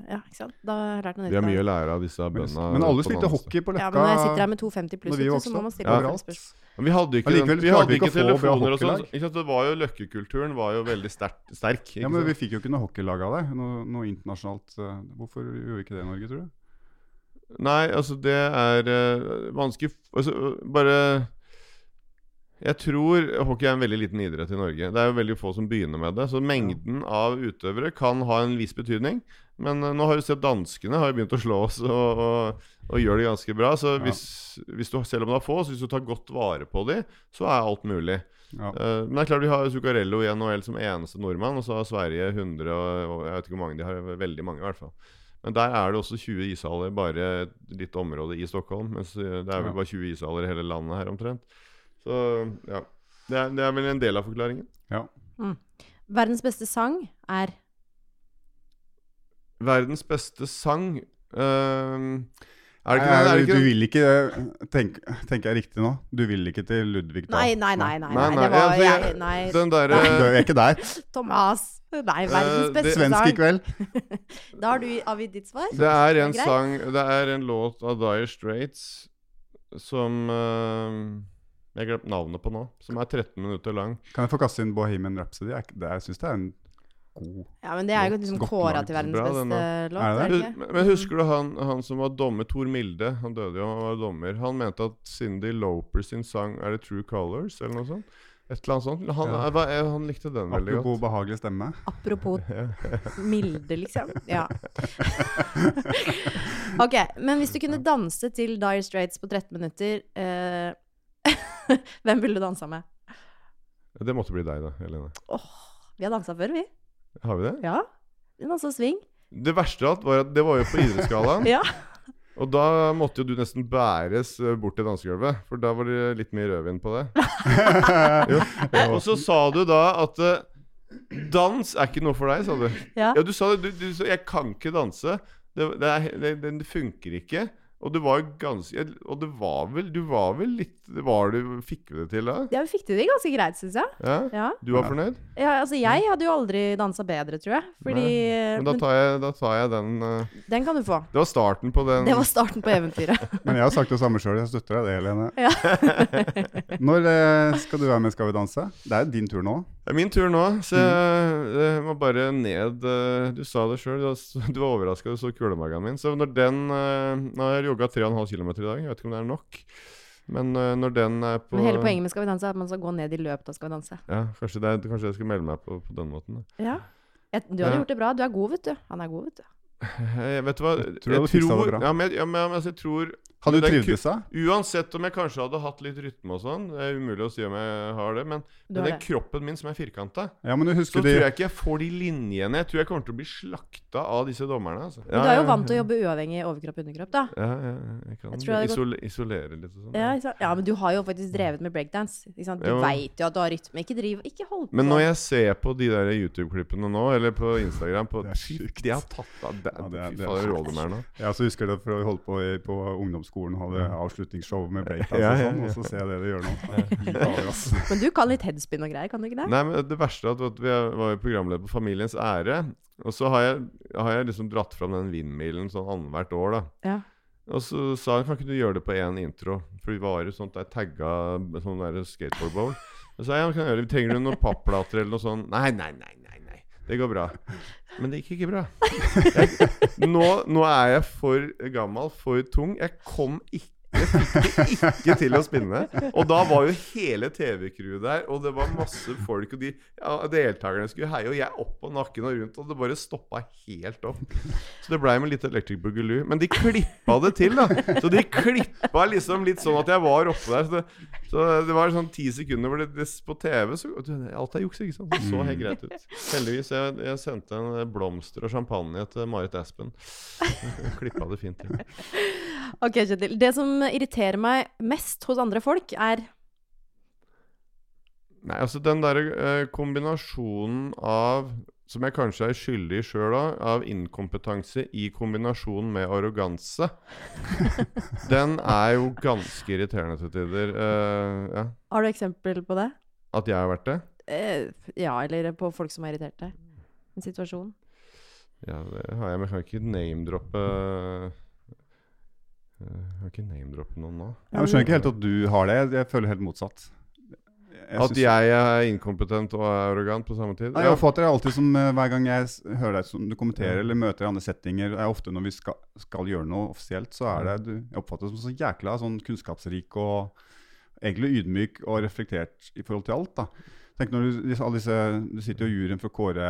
Ja, ikke sant? Da har jeg lært noe nytt. Vi har mye å lære av disse Men, bøndene. men alle spilte hockey på Løkka. Ja, men når jeg sitter her med 250 pluss, vi vet du, så må man stille Ja. spørsmål. Men vi hadde ikke, Allikevel vi hadde ikke ikke telefoner og sånn. Ikke sant? Det var jo Løkkekulturen var jo veldig sterk. sterk ikke Ja, men vi fikk jo ikke noe hockeylag av det. Noe, noe internasjonalt. eh, Hvorfor gjorde vi ikke det i Norge, tror du? Nei, altså det er uh, vanskelig altså, Bare Jeg tror hockey er en veldig liten idrett i Norge. Det er jo veldig få som begynner med det. Så mengden av utøvere kan ha en viss betydning. Men eh, nå har du sett danskene har jo begynt å slå oss og, og, og gjør det ganske bra. Så hvis, hvis du, selv om det er få, så hvis du tar godt vare på dem, så er alt mulig. Ja. Eh, men det er klart vi har Zuccarello i NHL som eneste nordmann, og så har Sverige 100 og, Jeg vet ikke hvor mange de har, veldig mange i hvert fall. Men der er det også 20 ishaller, bare et lite område i Stockholm. Mens eh, det er vel bare 20 ishaller i hele landet her omtrent. Så ja. Det er, det er vel en del av forklaringen. ja. Verdens beste sang er Verdens beste sang uh, Er det ikke, Nei, er det du, ikke du vil ikke tenk, Tenker jeg riktig nå? Du vil ikke til Ludvig da? Nei, nei, nei. nei, Nei, nei, nei, Det var altså, jeg- Nei. Den derre Du er ikke der. <laughs> Thomas. Nei, verdens Eh, beste det- Svensk i sang. kveld. <laughs> Da har du avgitt ditt svar. Det er en sang Det er en låt av Dire Straits som ehm, Jeg har glemt navnet på nå. Som er 13 minutter lang. Kan jeg få kaste inn Bohemian Rhapsody? Jeg, det, jeg syns det er en god Ja, men det er jo liksom kåra til verdens Bra, beste låt, Er det er det Men men husker du han, han som var dommer, Tor Milde? Han døde jo, han var dommer. Han mente at Cindy Loper sin sang Er det True Colors, eller noe sånt? Et eller annet sånt. Han, Ja. jeg, han likte den veldig godt. Apropos behagelig stemme. Apropos <laughs> milde, liksom. Ja. <laughs> ok, men hvis du kunne danse til Dire Straits på 13 minutter, eh, <laughs> hvem ville du dansa med? Det måtte bli deg, da, Helene. Vi har dansa før, vi. Har vi det? Ja. Vi dansa swing. Det verste av alt var at det var jo på idrettsgallaen. <laughs> Ja. Og da måtte jo du nesten bæres eh, bort til dansegulvet, for da var det litt mye rødvin på det. <laughs> jo. Og så sa du da at eh, dans er ikke noe for deg, sa du. Ja. Ja, du sa det. Du, du sa 'jeg kan ikke danse'. Det, det, er, det, det funker ikke. Og du var ganske Og det var vel Du var vel litt var du, Fikk du det til da? ja, vi fikk til det ganske greit, syns jeg. Ja? Ja. Du var fornøyd? ja, altså jeg hadde jo aldri dansa bedre, tror jeg. Fordi Men da tar jeg, da tar jeg den uh, Den kan du få. Det var starten på den Det var starten på eventyret. <laughs> Men jeg har sagt det samme sjøl. Jeg støtter deg det, Helene. Ja. <laughs> Når uh, skal du være med Skal vi danse? Det er din tur nå. Det er min tur nå, så jeg, jeg må bare ned eh, Du sa det sjøl, du var overraska du så kulemagen min. Så når den eh, Nå har jeg jogga 3,5 km i dag, jeg vet ikke om det er nok. Men eh, når den er på Men hele poenget med Skal vi danse er at man skal gå ned i løpet av Skal vi danse. Ja, kanskje, det kanskje jeg skal melde meg på, på den måten. da. Ja. Jeg, du hadde Ja. gjort det bra. Du er god, vet du. Han er god, vet du. Jeg, vet du hva tror du hadde fiksa det bra. Ja, men, ja, men altså, jeg tror Hadde du trivdes da? Uansett om jeg kanskje hadde hatt litt rytme og sånn, det er umulig å si om jeg har det, men, men den det. kroppen min som er firkanta, Ja, så de... tror jeg ikke jeg får de linjene. Jeg tror jeg kommer til å bli slakta av disse dommerne. Altså. Men du er jo vant til å jobbe uavhengig overkropp og underkropp, da. Ja, ja, ja, jeg kan Jeg jeg hadde gått... isolere litt og sånn. Ja, ja, men du har jo faktisk drevet med breakdance. Ikke sant? Du veit jo at du har rytme. Ikke driv Ikke hold på. Men når jeg ser på de der YouTube-klippene nå, eller på Instagram på, Det er sjukt. De har tatt av det, Ja, det Fy faen, råder meg nå. Jeg også husker det for å holde på i, på ungdomsskolen, hadde avslutningsshow med breakdance Ja, og ja, sånn, ja. og så ser jeg det de gjør nå. <laughs> Men du kan litt headspin og greier, kan du ikke det? Nei, men Det verste er at, at vi var jo programleder på Familiens ære. Og så har jeg, har jeg liksom dratt fram den vindmilen sånn annethvert år, da. Ja. Og så sa han kan ikke du gjøre det på én intro? For vi var jo sånt der tagga sånn der skateboardbowl. Så sa jeg ja, kan jeg gjøre det. Trenger du noen papplater eller noe sånt? Nei, nei, nei. Det går bra. Men det gikk ikke bra. Jeg, nå, nå er jeg for gammel, for tung. Jeg kom ikke jeg fikk det ikke til å spinne. Og da var jo hele TV-crewet der, og det var masse folk, og de ja, deltakerne skulle heie, og jeg opp på nakken og rundt, og det bare stoppa helt opp. Så det blei med litt Electric Boogaloo. Men de klippa det til, da. Så de klippa liksom litt sånn at jeg var oppe der. Så det, så det var sånn ti sekunder hvor det, det på TV så Alt er juks, ikke sant? Det så helt greit ut. Heldigvis. Jeg, jeg sendte en blomster og champagne til Marit Aspen. <laughs> Klippa det fint til. Ok, Kjetil. Det som irriterer meg mest hos andre folk, er Nei, altså den derre eh, kombinasjonen av Som jeg kanskje er skyldig i sjøl òg, av inkompetanse i kombinasjon med arroganse. <laughs> den er jo ganske irriterende til tider. Eh, ja. Har du eksempel på det? At jeg har vært det? Eh, ja, eller på folk som har irritert deg? En situasjon? Ja, det har jeg, men jeg kan ikke name-droppe eh, Jeg kan ikke name-droppe noen nå. Jeg skjønner ikke helt at du har det. Jeg føler helt motsatt. Jeg At jeg er inkompetent og arrogant på samme tid? Nei, Jeg oppfatter det alltid som eh, hver gang jeg hører deg som du kommenterer eller møter i andre settinger, er ofte når vi skal, skal gjøre noe offisielt, så er det du, Jeg oppfatter det som så jækla sånn kunnskapsrik og egentlig ydmyk og reflektert i forhold til alt. da. Tenk når du, disse, du sitter jo i juryen for å kåre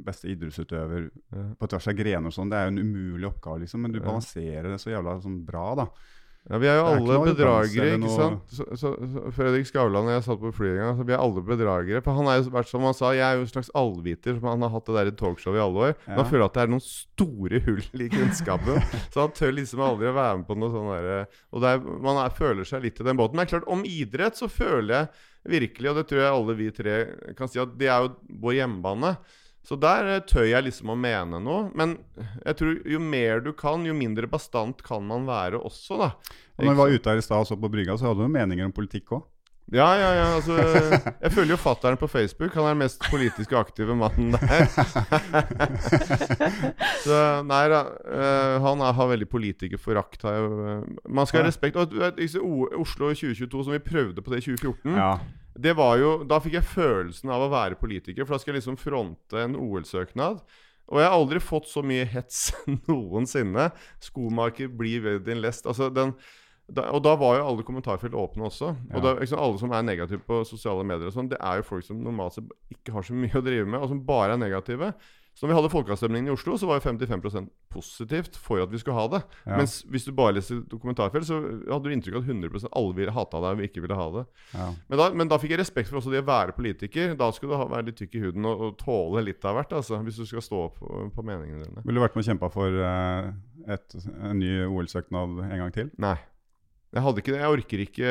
beste idrettsutøver Ja. på tvers av grener og sånn. Det er jo en umulig oppgave, liksom, men du balanserer det så jævla sånn bra, da. Ja, Vi er jo er alle bedragere, ikke noe- sant? Så, så, så Fredrik Skavlan og jeg satt på flyet en gang, så vi er alle bedragere. For han er jo vært som han sa, jeg er jo en slags allviter, som han har hatt det der i talkshowet i alle år. Men han føler at det er noen store hull i kunnskapen. <laughs> så han tør liksom aldri å være med på noe sånn derre Og det er, man er, føler seg litt i den båten. Men det er klart, om idrett så føler jeg virkelig, og det tror jeg alle vi tre kan si, at det er jo vår hjemmebane. Så der eh, tør jeg liksom å mene noe. Men jeg tror jo mer du kan, jo mindre bastant kan man være også, da. Og når vi var ute her i stad og så på brygga, så hadde du meninger om politikk òg. Ja, ja, ja. Altså, <laughs> jeg følger jo fatter'n på Facebook. Han er den mest politisk aktive mannen der. <laughs> Så nei da. eh, han har veldig politikerforakt. eh, Man skal ha respekt. Og du vet, Oslo 2022, som vi prøvde på det i 2014 Ja. Det var jo, Da fikk jeg følelsen av å være politiker, for da skal jeg liksom fronte en OL-søknad. Og jeg har aldri fått så mye hets <laughs> noensinne. Skomaker blir ved din lest. Altså den, da, og da var jo alle kommentarfelt åpne også. Ja. Og da, liksom, alle som er negative på sosiale medier, og sånn, det er jo folk som normalt ikke har så mye å drive med, og som bare er negative. Så når vi hadde folkeavstemningen i Oslo, så var jo 55% positivt for at vi skulle ha det. Ja. Mens hvis du bare leser kommentarfelt, så hadde du inntrykk av at 100 alle ville hata deg og ikke ville ha det. ja. Men da, men da fikk jeg respekt for også det å være politiker. Da skulle du ha, være litt tykk i huden og, og tåle litt av hvert, altså, hvis du skal stå opp på, på meningene dine. Ville du vært med og kjempa for uh, et, en ny OL-søknad en gang til? Nei. Jeg hadde ikke det. Jeg orker ikke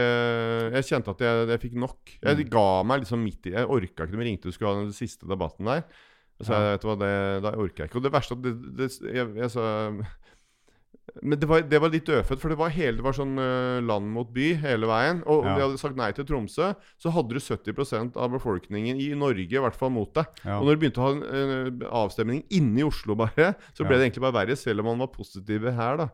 Jeg kjente at jeg, jeg fikk nok. Jeg ga meg liksom midt i Jeg orka ikke vi ringte og skulle ha den siste debatten der. Så jeg, vet du hva, det, da orker jeg ikke. Og det verste at det, det, jeg, jeg sa Men det var, det var litt dødfødt, for det var, hele, det var sånn øh, land mot by hele veien. Og Ja. de hadde sagt nei til Tromsø, så hadde du 70% av befolkningen i Norge i hvert fall mot deg. Ja. Og når du begynte å ha en en avstemning inne i Oslo, bare, så ble Ja. det egentlig bare verre, selv om man var positive her, da.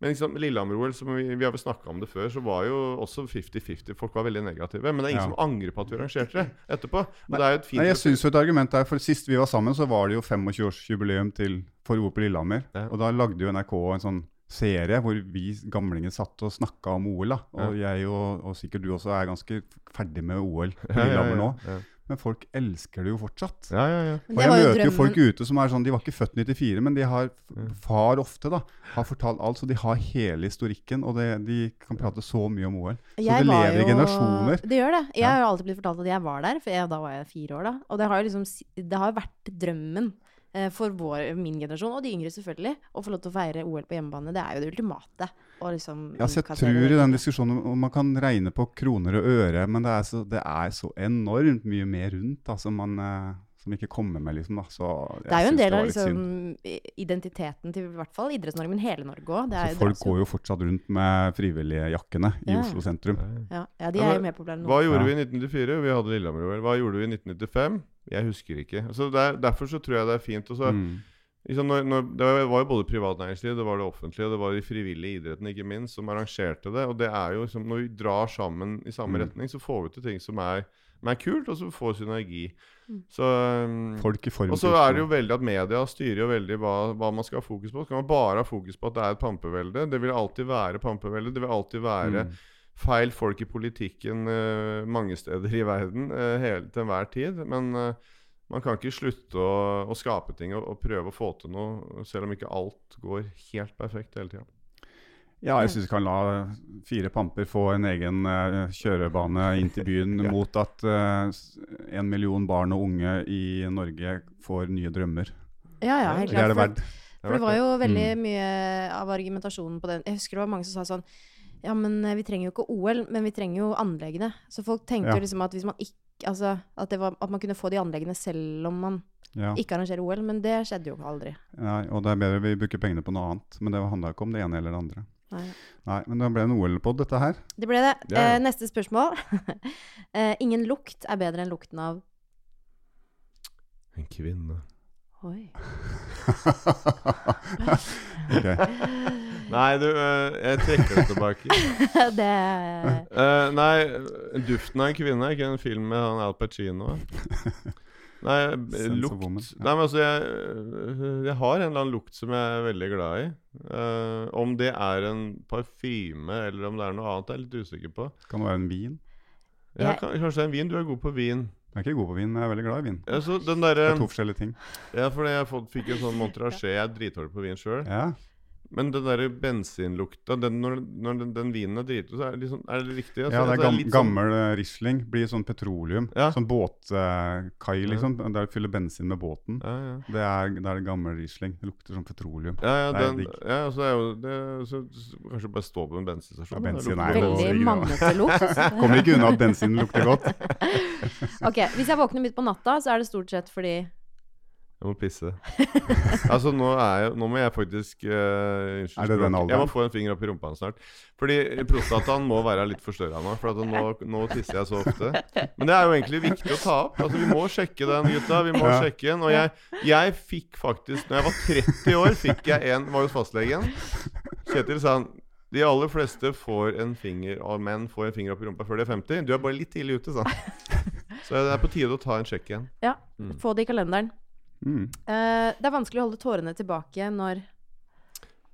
Men liksom, Lillehammer-OL, som vi, vi har vel snakka om det før, så var jo også 50-50. Folk var veldig negative. Men det er ingen Ja. som angrer på at vi arrangerte det etterpå. Og det er jo et fint Nei, jeg synes jo et argument der, for Sist vi var sammen, så var det jo 25-årsjubileum til for OL på Lillehammer. Ja. Og da lagde jo NRK en sånn serie hvor vi gamlinger satt og snakka om OL. da. Og jeg og, og sikkert du også er ganske ferdig med OL på <laughs> Ja, ja, Lillehammer nå. Men folk elsker det jo fortsatt. ja, ja, ja. Og jeg møter jo folk ute som er sånn De var ikke født 94, men de har far ofte da har fortalt alt, så de har hele historikken. Og det, de kan prate så mye om OL. Så Jeg det lever i generasjoner. Det gjør det. Jeg Ja. har jo alltid blitt fortalt at jeg var der, for jeg, da var jeg fire år da. Og det har jo liksom det har jo vært drømmen for vår, min generasjon, og de yngre selvfølgelig, å få lov til å feire OL på hjemmebane. Det er jo det ultimate. Og liksom Ja, så jeg tror i den diskusjonen om man kan regne på kroner og øre, men det er så, det er så enormt mye mer rundt Altså man eh, som ikke kommer med, liksom. Da. Så Det er jo en del av liksom, identiteten til i hvert fall Idretts-Norge, men hele Norge òg. Så folk går jo fortsatt rundt med frivilligjakkene i Ja. Oslo sentrum. ja, ja, de er jo mer populære nå. Hva gjorde vi i 1994? Vi hadde Lillehammer-OL. Hva gjorde vi i 1995? Jeg husker ikke. Altså, det er, Derfor så tror jeg det er fint. Også, Mm. liksom når, når, det var jo både privat næringsliv, det var det offentlige, og det var de frivillige idrettene ikke minst, som arrangerte det. Og det er jo liksom, Når vi drar sammen i samme Mm. retning, så får vi til ting som er, som er kult, og som får synergi. Mm. Så Folk i form Og så er det jo veldig at media styrer jo veldig hva, hva man skal ha fokus på. Skal man bare ha fokus på at det er et pampevelde? Det vil alltid være pampevelde. Det vil alltid være Mm. feil folk i politikken uh, mange steder i verden uh, hele, til enhver tid. Men uh, man kan ikke slutte å, å skape ting og, og prøve å få til noe, selv om ikke alt går helt perfekt hele tida. Ja, jeg syns vi kan la fire pamper få en egen eh, kjørebane inn til byen <laughs> Ja. mot at eh, en million barn og unge i Norge får nye drømmer. Ja, ja, helt Det er klart. det verdt. for det var jo veldig Mm. mye av argumentasjonen på den Jeg husker det var mange som sa sånn Ja, men eh, vi trenger jo ikke OL, men vi trenger jo anleggene. Så folk tenkte Ja. jo liksom at hvis man ikke Altså at, det var, at man kunne få de anleggene selv om man Ja. ikke arrangerer OL, men det skjedde jo aldri. Nei, og det er bedre vi bruker pengene på noe annet. Men det handla ikke om det ene eller det andre. Nei. Nei, Men det ble en OL-pod, dette her. Det ble det. Ja, ja. Eh, neste spørsmål. <laughs> eh, ingen lukt er bedre enn lukten av En kvinne. Oi. <laughs> okay. Nei, du, eh, jeg trekker det tilbake. <laughs> det uh, nei, 'Duften av en kvinne' er ikke en film med han Al Pacino? Nei, Sense lukt Woman, ja. Nei, men altså jeg, jeg har en eller annen lukt som jeg er veldig glad i. Uh, om det er en parfyme eller om det er noe annet, jeg er jeg litt usikker på. Kan det være en vin? Ja, Jeg- kan, kanskje det er en vin? Du er god på vin. Jeg er ikke god på vin, men jeg er veldig glad i vin. Ja, så den Det er to forskjellige ting. Ja, fordi jeg fikk en sånn Montrachet. Jeg er dritdårlig på vin sjøl. Ja. Men den der bensinlukta den, Når, når den, den vinen er driti så er det, liksom, er det riktig? Altså, Ja, det er gam, litt sånn- gammel sånn... Riesling. Blir sånn petroleum. Ja. Sånn båtkai, liksom. Der du fyller bensin med båten. Ja, ja. Det er, det er gammel Riesling. Det lukter sånn petroleum. Ja, ja, Det er digg. ja så det er jo det, så, så, Kanskje bare stå på en bensinstasjon. Ja, bensin er jo- Veldig mannete lukt. <laughs> Kommer ikke unna at bensin lukter godt. <laughs> Ok, Hvis jeg våkner midt på natta, så er det stort sett fordi Jeg må pisse. <laughs> altså, nå, er jeg, nå må jeg faktisk uh, Er det den alderen? Jeg må få en finger opp i rumpa snart. Fordi prostataen må være litt forstørra nå. For at nå, nå tisser jeg så ofte. Men det er jo egentlig viktig å ta opp. Altså, Vi må sjekke den, gutta. Vi må Ja. sjekke den. Og jeg, jeg fikk faktisk Når jeg var 30 år, fikk jeg en Var hos fastlegen. Kjetil sa han de aller fleste får en finger og menn får en finger opp i rumpa før de er 50. Du er bare litt tidlig ute, sa han. <laughs> Så det er på tide å ta en sjekk igjen. Ja, Mm. få det i kalenderen. Mm. Eh, det er vanskelig å holde tårene tilbake når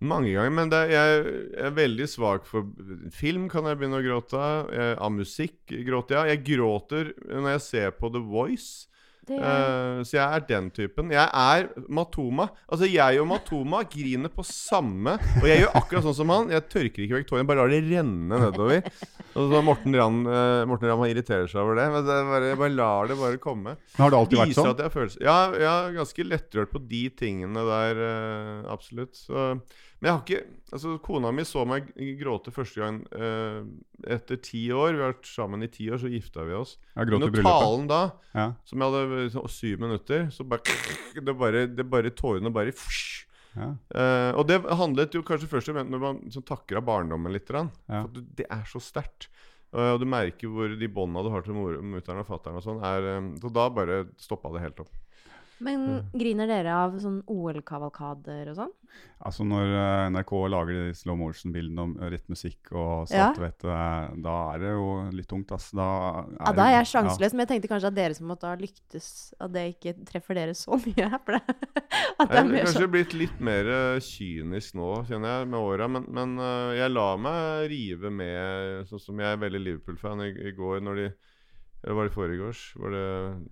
Mange ganger, men det, jeg er veldig svak for film. Kan jeg begynne å gråte av? Av musikk gråter jeg. Jeg gråter når jeg ser på The Voice. Det Uh, så jeg er den typen. Jeg er Matoma. Altså, jeg og Matoma griner på samme Og jeg gjør akkurat sånn som han. Jeg tørker ikke vekk tårene, jeg bare lar det renne nedover. Og så Morten Ramm uh, Morten Ramm irriterer seg over det, men det er bare, jeg bare lar det bare komme. Men har det alltid vært sånn? jeg. Ja, jeg er ganske lettrørt på de tingene der, uh, absolutt. Så, men jeg har ikke Altså, kona mi så meg gråte første gang eh, etter ti år. Vi har vært sammen i ti år, så gifta vi oss. Jeg gråt i Under bryllupet. talen da, Ja. som jeg hadde så, syv minutter, så bare <laughs> Det bare, det bare Tårene bare. Ja. Eh, og det handlet jo kanskje først og fremst når man liksom takker av barndommen litt. grann. Ja. For at det er så sterkt. Eh, og du merker hvor de bånda du har til mutter'n og fatter'n og sånn, er eh, Så da bare stoppa det helt opp. Men griner dere av sånn OL-kavalkader og sånn? Altså Når eh, NRK lager de slow motion-bildene om eh, rett musikk og Ja. svart-hvitt, eh, da er det jo litt tungt, ass. Da Ja, da er jeg sjanseløs, men jeg tenkte kanskje at dere som måtte ha lyktes, at det ikke treffer dere så mye. For det, <laughs> at det er er mer kanskje sånn blitt litt mer kynisk nå, kjenner jeg, med åra. Men, men jeg lar meg rive med, sånn som jeg er veldig Liverpool-fan i, i går når de Eller var det foregårs? Hvor det,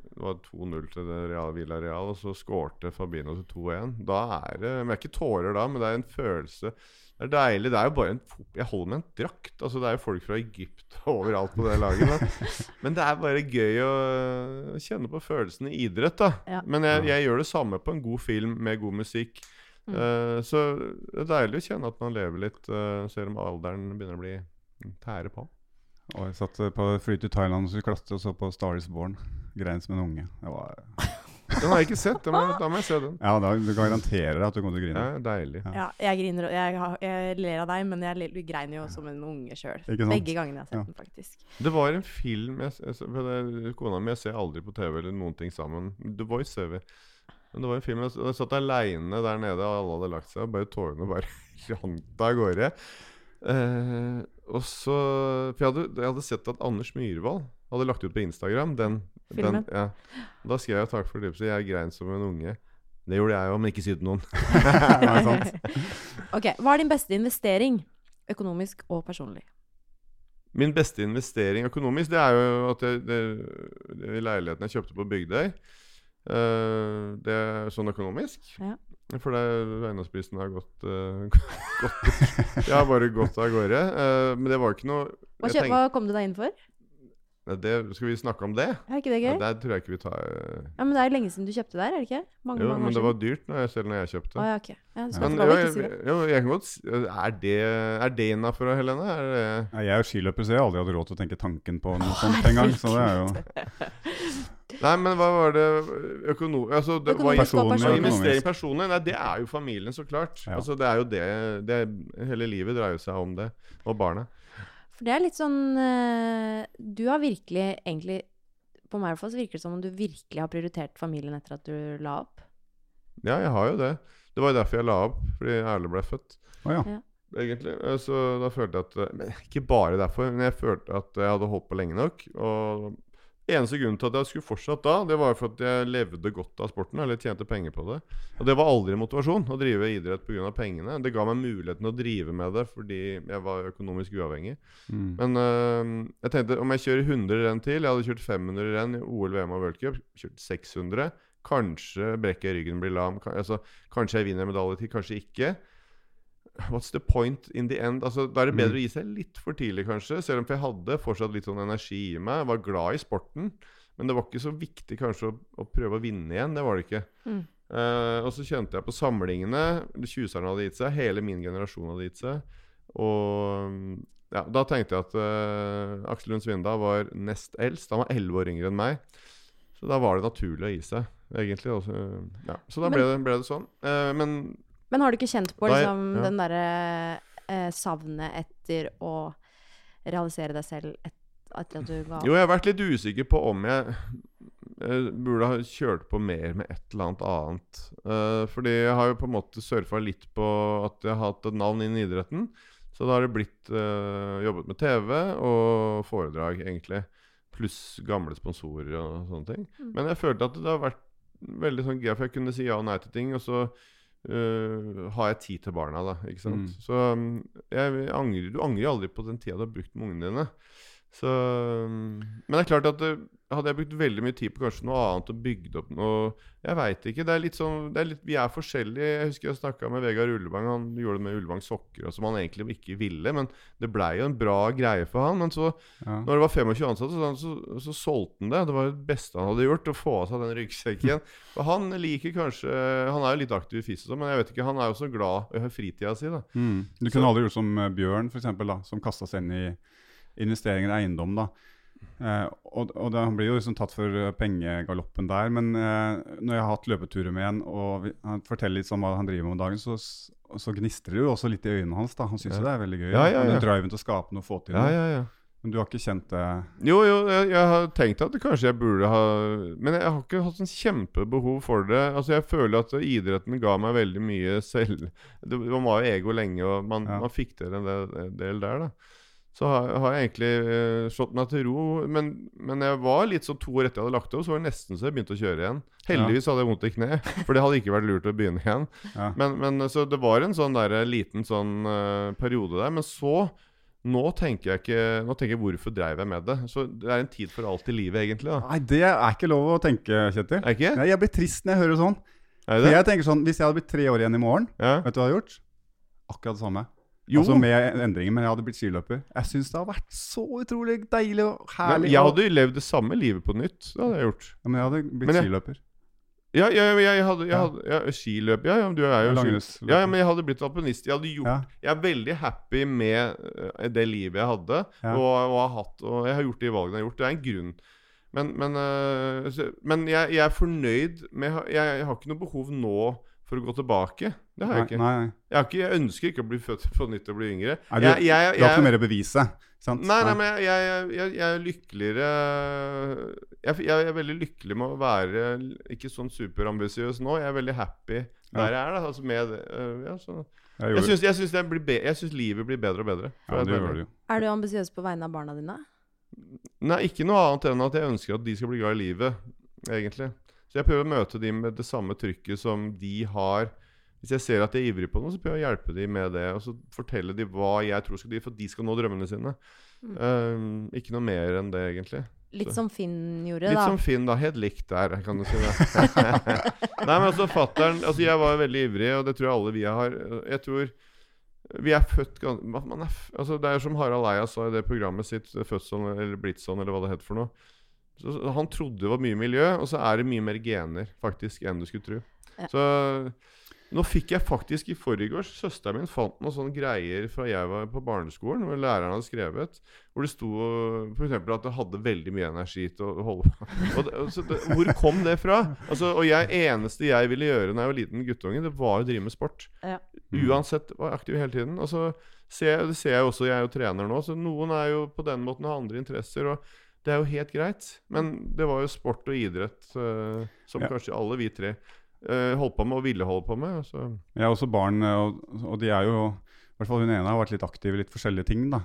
det var 2-0 til det Real Villa Real, og så skårte Fabino til 2-1. Da er det Men det er ikke tårer da, men det er en følelse. Det er deilig. Det er jo bare en Jeg holder med en drakt. Altså Det er jo folk fra Egypt overalt på det laget. Men, <laughs> men det er bare gøy å kjenne på følelsen i idrett, da. Ja. Men jeg, jeg gjør det samme på en god film med god musikk. Mm. Uh, så det er deilig å kjenne at man lever litt, uh, selv om alderen begynner å bli tære på. Og jeg satt eh, på fly til Thailand og skulle klatre og så på Star is Born. Grein som en unge. Det var <laughs> Den har jeg ikke sett. Da må, da må jeg se den. Ja, da du garanterer at du kommer til å grine. Ja, deilig. Ja, jeg griner og jeg, har- jeg ler av deg, men jeg le- greiner jo som en unge sjøl. Ikke sant? Begge gangene jeg har sett Ja. den, faktisk. Det var en film jeg, jeg, for det, Kona mi jeg ser aldri på TV eller noen ting sammen. The Voice ser vi. Men det var en film jeg, jeg satt aleine der nede, og alle hadde lagt seg, og bare tårene bare <laughs> rant av gårde. Eh, og så For jeg hadde, jeg hadde sett at Anders Myhrvold hadde lagt ut på Instagram den, den Filmen? ja. Da skrev jeg 'takk for tipset', jeg grein som en unge. Det gjorde jeg òg, men ikke si til noen. <laughs> Ok, Hva er din beste investering? Økonomisk og personlig. Min beste investering økonomisk, det er jo at jeg, det, det, leiligheten jeg kjøpte på Bygdøy Uh, Det er sånn økonomisk. Ja. For det, eiendomsprisen har gått, uh, <laughs> gått Jeg har bare gått av gårde. Uh, men det var ikke noe Hva, kjøp, tenk- hva kom du deg inn for? Det, Skal vi snakke om det? Er ikke det Ja, gøy? der tror jeg ikke vi tar uh... Ja, men Det er lenge siden du kjøpte der, er det ikke? Mange, Jo, mange men år det var dyrt når jeg, selv når jeg kjøpte. Å ja, ok. Ja, Men skal jo, jeg, si det. jo, jeg kan godt si Er det, er det innafor, Helene? Er det Ja, Jeg er jo skiløper, så jeg har aldri hatt råd til å tenke tanken på noe sånt engang. Så det er jo <laughs> Nei, men hva var det økono... Altså, det var personlig, personlig. Investering personlig? Nei, det er jo familien, så klart. Ja. Altså, det er jo det, det Hele livet dreier seg om det. Og barna. For det er litt sånn eh, Du har virkelig egentlig På meg i hvert fall så virker det som om du virkelig har prioritert familien etter at du la opp. Ja, jeg har jo det. Det var jo derfor jeg la opp, fordi Erle ble født. Oh, ja. Egentlig. Eh, Så da følte jeg at eh, ikke bare derfor, men jeg følte at jeg hadde holdt på lenge nok. Og eneste grunnen til at jeg skulle fortsatt da, det var for at jeg levde godt av sporten. Eller tjente penger på det. Og det var aldri motivasjon å drive idrett pga. pengene. Det ga meg muligheten å drive med det fordi jeg var økonomisk uavhengig. Mm. Men øh, jeg tenkte om jeg kjører 100 renn til Jeg hadde kjørt 500 renn i OL, VM og World Cup. Kjørt 600. Kanskje brekker jeg ryggen, blir lam. Altså, kanskje jeg vinner medalje til, kanskje ikke. What's the point in the end? Altså, Da er det bedre Mm. å gi seg litt for tidlig, kanskje. Selv om jeg hadde fortsatt litt sånn energi i meg. Jeg var glad i sporten. Men det var ikke så viktig kanskje å, å prøve å vinne igjen. Det var det ikke. Mm. Uh, og så kjente jeg på samlingene. Tjuserne hadde gitt seg. Hele min generasjon hadde gitt seg. Og ja, da tenkte jeg at uh, Aksel Lund Svindal var nest eldst. Han var elleve år yngre enn meg. Så da var det naturlig å gi seg, egentlig. Også, ja. Så da ble, det, ble det sånn. Uh, men Men har du ikke kjent på liksom, ja. den derre eh, savnet etter å realisere deg selv et, etter at du ga opp? Jo, jeg har vært litt usikker på om jeg eh, burde ha kjørt på mer med et eller annet annet. Uh, fordi jeg har jo på en måte surfa litt på at jeg har hatt et navn innen idretten. Så da har det blitt uh, jobbet med TV og foredrag, egentlig. Pluss gamle sponsorer og sånne ting. Mm. Men jeg følte at det har vært veldig sånn gøy, for jeg kunne si ja og nei til ting. Og så eh, har jeg tid til barna, da. Ikke sant? Mm. Så um, jeg angrer, du angrer aldri på den tida du har brukt med ungene dine. Så, um, men det er klart at det, hadde jeg brukt veldig mye tid på kanskje noe annet og bygd opp noe Jeg veit ikke. det er litt sånn, det er litt, Vi er forskjellige. Jeg husker jeg snakka med Vegard Ullevang. Han gjorde det med Ullevang sokker, som han egentlig ikke ville. Men det blei jo en bra greie for han. Men så, Ja. når det var 25 ansatte, så, så, så solgte han det. Det var det beste han hadde gjort, å få av seg den ryggsekken. <laughs> og han liker kanskje Han er jo litt aktiv i FIS, og sånn, men jeg vet ikke, han er jo så glad i fritida si. da Mm. Du kunne aldri gjort som eh, Bjørn, for eksempel, da, som kasta seg inn i investeringer i eiendom. da. Eh, og, og det, Han blir jo liksom tatt for eh, pengegaloppen der. Men eh, når jeg har hatt løpeturer med en, og vi, han forteller litt om hva han driver med om dagen, så, så gnistrer det jo også litt i øynene hans. da. Han syns jo Ja. det er veldig gøy. Ja, ja. Den driven til å skape noe og få til noe. ja, ja Men du har ikke kjent det Jo, jo, jeg, jeg har tenkt at kanskje jeg burde ha Men jeg har ikke hatt sånn kjempebehov for det. Altså Jeg føler at idretten ga meg veldig mye selv Det Man var jo ego lenge, og man, man fikk til en del, en del der, da. Så har, jeg egentlig uh, slått meg til ro. Men, men jeg var litt sånn to år etter jeg hadde lagt av, så var det nesten så jeg begynte å kjøre igjen. Heldigvis hadde jeg vondt i kne, <laughs> for det hadde ikke vært lurt å begynne igjen. Ja. Men, men så det var en sånn der, liten sånn uh, periode der. Men så nå tenker jeg ikke Nå tenker jeg hvorfor dreiv jeg med det? Så det er en tid for alt i livet, egentlig. da Nei, det er ikke lov å tenke, Kjetil. Er ikke? Nei, jeg blir trist når jeg hører sånn. Er det det? jeg tenker sånn, Hvis jeg hadde blitt tre år igjen i morgen, Ja. vet du hva jeg hadde gjort? Akkurat det samme. Jo, Altså med endringer, men jeg hadde blitt skiløper. Jeg syns det har vært så utrolig deilig og men herlig. jeg hadde levd det samme livet på nytt. Det hadde jeg gjort. ja, men jeg hadde blitt Men jeg- skiløper. Ja, ja, ja, jeg hadde, jeg hadde ja, skiløp Ja, ja, men du er jo Langrennsløper. ja, ja, men jeg hadde blitt alpinist. Jeg hadde gjort. Jeg er veldig happy med eh, det livet jeg hadde, og, og har hatt Og jeg har gjort de valgene jeg har gjort. Det er en grunn. Men, men, eh, men jeg, jeg er fornøyd med jeg, jeg har ikke noe behov nå for å gå tilbake. Det har jeg ikke. Nei, nei. Jeg, har ikke, jeg ønsker ikke å bli født på nytt og bli yngre. Nei, du- jeg, jeg, Du har ikke noe mer å bevise. Sant? Nei, nei, men jeg, jeg, jeg, jeg er lykkeligere jeg, jeg er veldig lykkelig med å være ikke sånn superambisiøs nå. Jeg er veldig happy der jeg er. da Altså med øh, ja, så. Jeg Jeg syns, jeg livet blir bedre og bedre. ja, det gjør det jo. Er du ambisiøs på vegne av barna dine? Nei, ikke noe annet enn at jeg ønsker at de skal bli glad i livet, egentlig. Så jeg prøver å møte dem med det samme trykket som de har. Hvis jeg ser at de er ivrige på noe, så prøver jeg å hjelpe dem med det. Og så fortelle dem hva jeg tror skal de, for de skal nå drømmene sine. Mm. Um, ikke noe mer enn det, egentlig. Litt Så- som Finn gjorde, Litt da. som Finn, da. Helt likt der, kan du si det. <laughs> Nei, men altså, fatteren Altså, jeg var veldig ivrig, og det tror jeg alle vi har. Jeg tror vi er født er, altså, Det er som Harald Eia sa i det programmet sitt, 'Fødsel eller blitt sånn', eller hva det het for noe. Så han trodde det var mye miljø, og så er det mye mer gener faktisk enn du skulle tro. Ja. Så nå fikk jeg faktisk i forgårs Søsteren min fant noen sånne greier fra jeg var på barneskolen, hvor læreren hadde skrevet. Hvor det sto f.eks. at det hadde veldig mye energi til å holde på. Og det, så det, hvor kom det fra? Altså, og jeg eneste jeg ville gjøre da jeg var liten guttunge, det var å drive med sport. Ja. Uansett var jeg aktiv hele tiden. Og så ser jeg, det ser jeg også, jeg er jo trener nå, så noen er jo på den måten har andre interesser. og det er jo helt greit, men det var jo sport og idrett uh, som Ja. kanskje alle vi tre holdt på med og ville holde på med. Så. Jeg har også barn, eh, og, og de er jo I hvert fall hun ene har vært litt aktiv i litt forskjellige ting. da.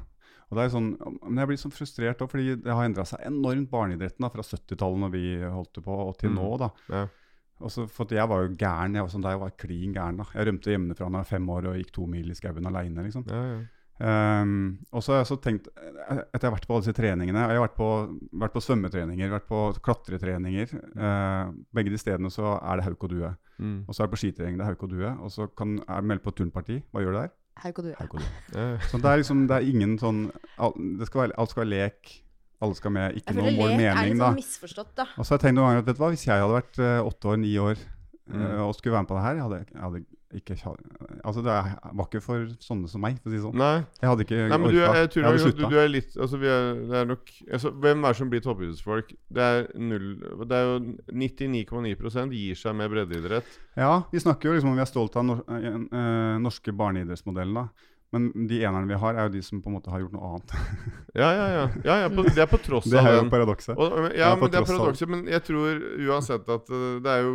Og det er sånn, Men jeg blir sånn frustrert òg, fordi det har endra seg enormt barneidretten da, fra 70-tallet, når vi holdt på, og til Mm. nå. da. Ja. Og så- for jeg var jo gæren. Jeg var sånn, jeg var klin gæren. da. Jeg rømte hjemmefra da jeg var fem år og gikk to mil i skauen aleine. Liksom. Ja, ja. Um, og så har jeg også tenkt, etter jeg har vært på alle disse treningene Jeg har vært på, vært på svømmetreninger, vært på klatretreninger. uh, begge de stedene så er det hauk og due. Mm. Og så er det på skitrening det er hauk og due. Og så kan, er det meldt på turnparti. Hva gjør du der? Hauk og due. Hauk og due. Så det er liksom, det er ingen sånn al- det skal være, Alt skal være lek. Alle skal med. Ikke Jeg noe føler mål lek er mening, litt da. sånn misforstått, da. Og så har jeg tenkt noen ganger at vet du hva, hvis jeg hadde vært eh, åtte år, ni år mm. uh, og skulle være med på det her, jeg hadde, jeg hadde ikke Altså, det er- var ikke for sånne som meg, for å si det sånn. Nei. Jeg hadde ikke Nei, men du, er- jeg tror Jeg du, du er litt Altså, vi er, det er nok altså, Hvem er det som blir toppidrettsfolk? Det er null Det er jo 99,9% gir seg med breddeidrett. Ja, vi snakker jo liksom om vi er stolt av nor eh, norske barneidrettsmodellen, da. Men de enerne vi har, er jo de som på en måte har gjort noe annet. <laughs> Ja, ja, ja. ja, ja på, det er på tross av <laughs> Det er jo paradokset. Og, ja, det men det er paradokset. Men jeg tror uansett at uh, det er jo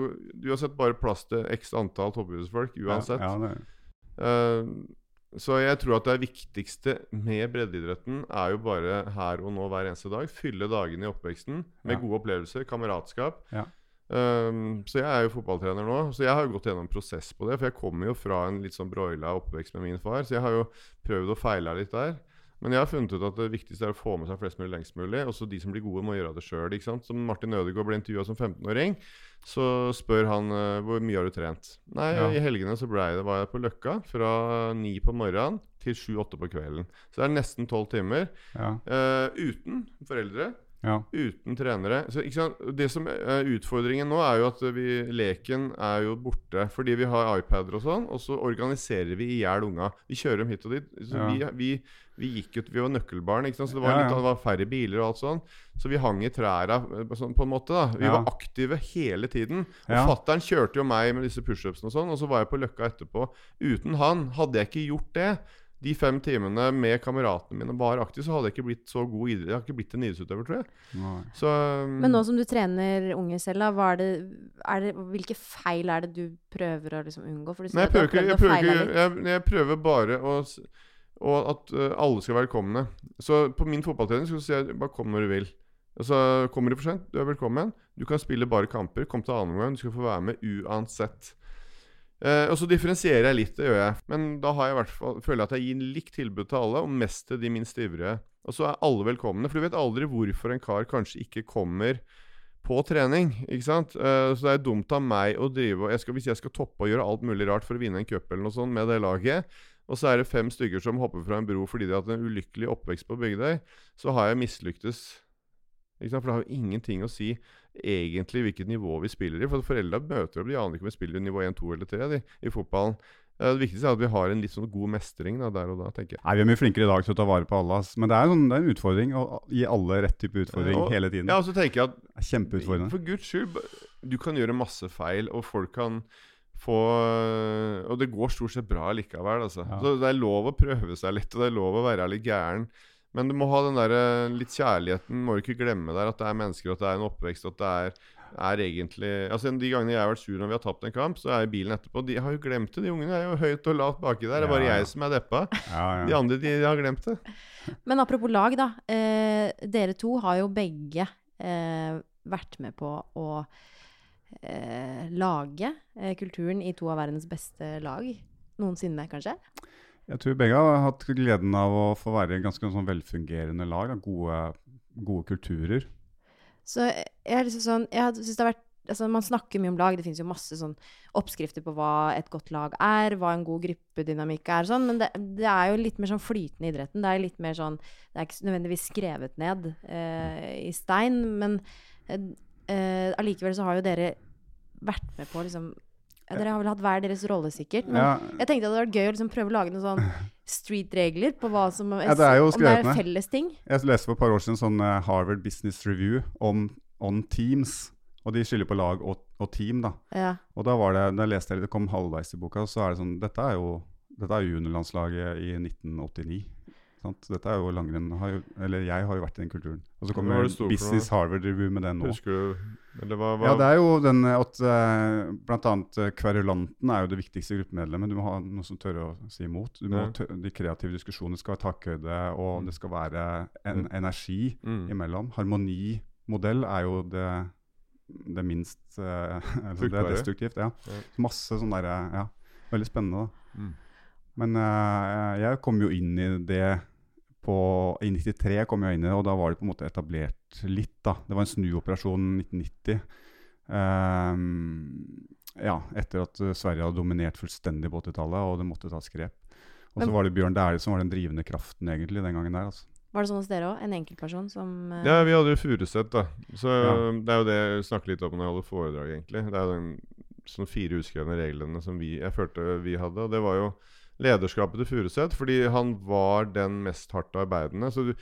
uansett bare plass til x antall toppidrettsfolk. Uansett. Ja. Eh, så jeg tror at det viktigste med breddeidretten er jo bare her og nå hver eneste dag. Fylle dagene i oppveksten med gode opplevelser, kameratskap. Ja. Um, så jeg er jo fotballtrener nå, så jeg har jo gått gjennom en prosess på det. For jeg kommer jo fra en litt sånn broila oppvekst med min far, så jeg har jo prøvd å feile litt der. Men jeg har funnet ut at det viktigste er å få med seg flest mulig lengst mulig. Også de som blir gode, må gjøre det sjøl. Som Martin Ødegaard ble intervjua som 15-åring. Så spør han eh, hvor mye har du trent. Nei, Ja. i helgene så ble det, var jeg på Løkka fra ni på morgenen til sju-åtte på kvelden. Så det er nesten tolv timer. Ja, uh, uten foreldre. Ja. Uten trenere. Så? Det som er Utfordringen nå er jo at vi, leken er jo borte fordi vi har iPader og sånn, og så organiserer vi i hjel unga. Vi kjører dem hit og dit. Ja. vi, vi, vi gikk ut, vi var nøkkelbarn, så det var, Ja, litt, det var færre biler og alt sånn. Så vi hang i træra eh, sånn, på en måte. da Vi var aktive hele tiden. Og Ja. fattern kjørte jo meg med disse pushupsene og sånn, og så var jeg på Løkka etterpå. Uten han, hadde jeg ikke gjort det de fem timene med kameratene mine var aktiv, så hadde jeg ikke blitt så god idrett. Jeg har ikke blitt en idrettsutøver, tror jeg. Så, um, Men nå som du trener unge selv, da, hva er det, er det, hvilke feil er det du prøver å liksom unngå? For du Nei, jeg prøver du Jeg prøver, jeg, jeg prøver bare å og at uh, alle skal være velkomne. Så på min fotballtrening så sier jeg bare kom når du vil. Altså, Kommer du for sent, du er velkommen. Du kan spille bare kamper. Kom til annen omgang. Du skal få være med uansett. Eh, og så differensierer jeg litt, det gjør jeg. Men da har jeg hvert fall, føler jeg at jeg gir likt tilbud til alle, og mest til de minst ivrige. Og så er alle velkomne. For du vet aldri hvorfor en kar kanskje ikke kommer på trening. ikke sant? Eh, så det er dumt av meg å drive jeg skal, Hvis jeg skal toppe og gjøre alt mulig rart for å vinne en cup eller noe sånt med det laget, og så er det fem stykker som hopper fra en bro fordi de har hatt en ulykkelig oppvekst på Bygdøy, så har jeg mislyktes. For det har jo ingenting å si egentlig hvilket nivå vi spiller i. For foreldra møter opp, de aner ikke om vi spiller i nivå 1, 2 eller 3 de, i fotballen. Det viktigste er at vi har en litt sånn god mestring da, der og da, tenker jeg. Nei, Vi er mye flinkere i dag til å ta vare på alle. Men det er, sånn, det er en utfordring å gi alle rett type utfordring og- hele tiden. Ja, og så tenker jeg at Kjempeutfordrende. For guds skyld, du kan gjøre masse feil, og folk kan få Og det går stort sett bra likevel, altså. Ja. Så det er lov å prøve seg litt, og det er lov å være litt gæren. Men du må ha den der eh, litt kjærligheten, må du ikke glemme der, at det er mennesker, at det er en oppvekst, at det er, er egentlig Altså De gangene jeg har vært sur når vi har tapt en kamp, så er bilen etterpå. De har jo glemt det. De ungene er jo høyt og lavt baki der. Det er bare jeg som er deppa. <laughs> Ja, De andre de, de har glemt det. <laughs> Men apropos lag, da. Eh, dere to har jo begge eh, vært med på å eh, lage eh, kulturen i to av verdens beste lag. Noensinne, kanskje? Jeg tror begge har hatt gleden av å få være i ganske sånn velfungerende lag. Gode, gode kulturer. Så jeg liksom sånn Jeg synes det har vært Altså, man snakker mye om lag. Det finnes jo masse sånn oppskrifter på hva et godt lag er, hva en god gruppedynamikk er, sånn, men det, det er jo litt mer sånn flytende i idretten. Det er litt mer sånn Det er ikke nødvendigvis skrevet ned eh, i stein, men allikevel eh, så har jo dere vært med på liksom ja, Dere har vel hatt hver deres rolle, sikkert. Men Ja, jeg tenkte det hadde vært gøy å liksom prøve å lage noen sånn street-regler på hva som Ja, det er jo Om det er felles ting. Jeg leste for et par år siden sånn eh, Harvard Business Review om on teams. Og de skiller på lag og, og team, da. Ja. Og da var det, da leste jeg det kom halvveis i boka, så er det sånn Dette er jo dette er jo juniorlandslaget i 1989. Dette er jo langrenn har jo, Eller jeg har jo vært i den kulturen. Og så kommer Business Harvard Review med den nå. Husker du Eller hva, hva Ja, det er jo den eh, at uh, blant annet eh, kverulanten er jo det viktigste gruppemedlemmet. Du må ha noen som tør å si imot. Ja. tø de kreative diskusjonene skal være takhøyde, og det skal være en Mm. energi Mm. imellom. Harmonimodell er jo det, det minst uh, <laughs> altså Det er destruktivt. Ja. Ja. Masse sånn derre Ja, veldig spennende, da. Mm. Men uh, jeg kom jo inn i det på, I 93 kom jeg inn i det, og da var det på en måte etablert litt. da. Det var en snuoperasjon 1990. Um, ja, etter at eh, Sverige hadde dominert fullstendig på 80-tallet, og det måtte tas grep. Og så var det Bjørn Dæhlie som var den drivende kraften egentlig den gangen der. altså. Var det sånn hos dere òg? En enkeltperson som uh... Ja, vi hadde jo Furuset, da. Så Ja. det er jo det jeg snakker litt om når jeg holder foredrag, egentlig. Det er jo den sånn fire uskrevne reglene som vi, jeg følte vi hadde. Og det var jo lederskapet til Furuset, fordi han var den mest hardt arbeidende. Så du,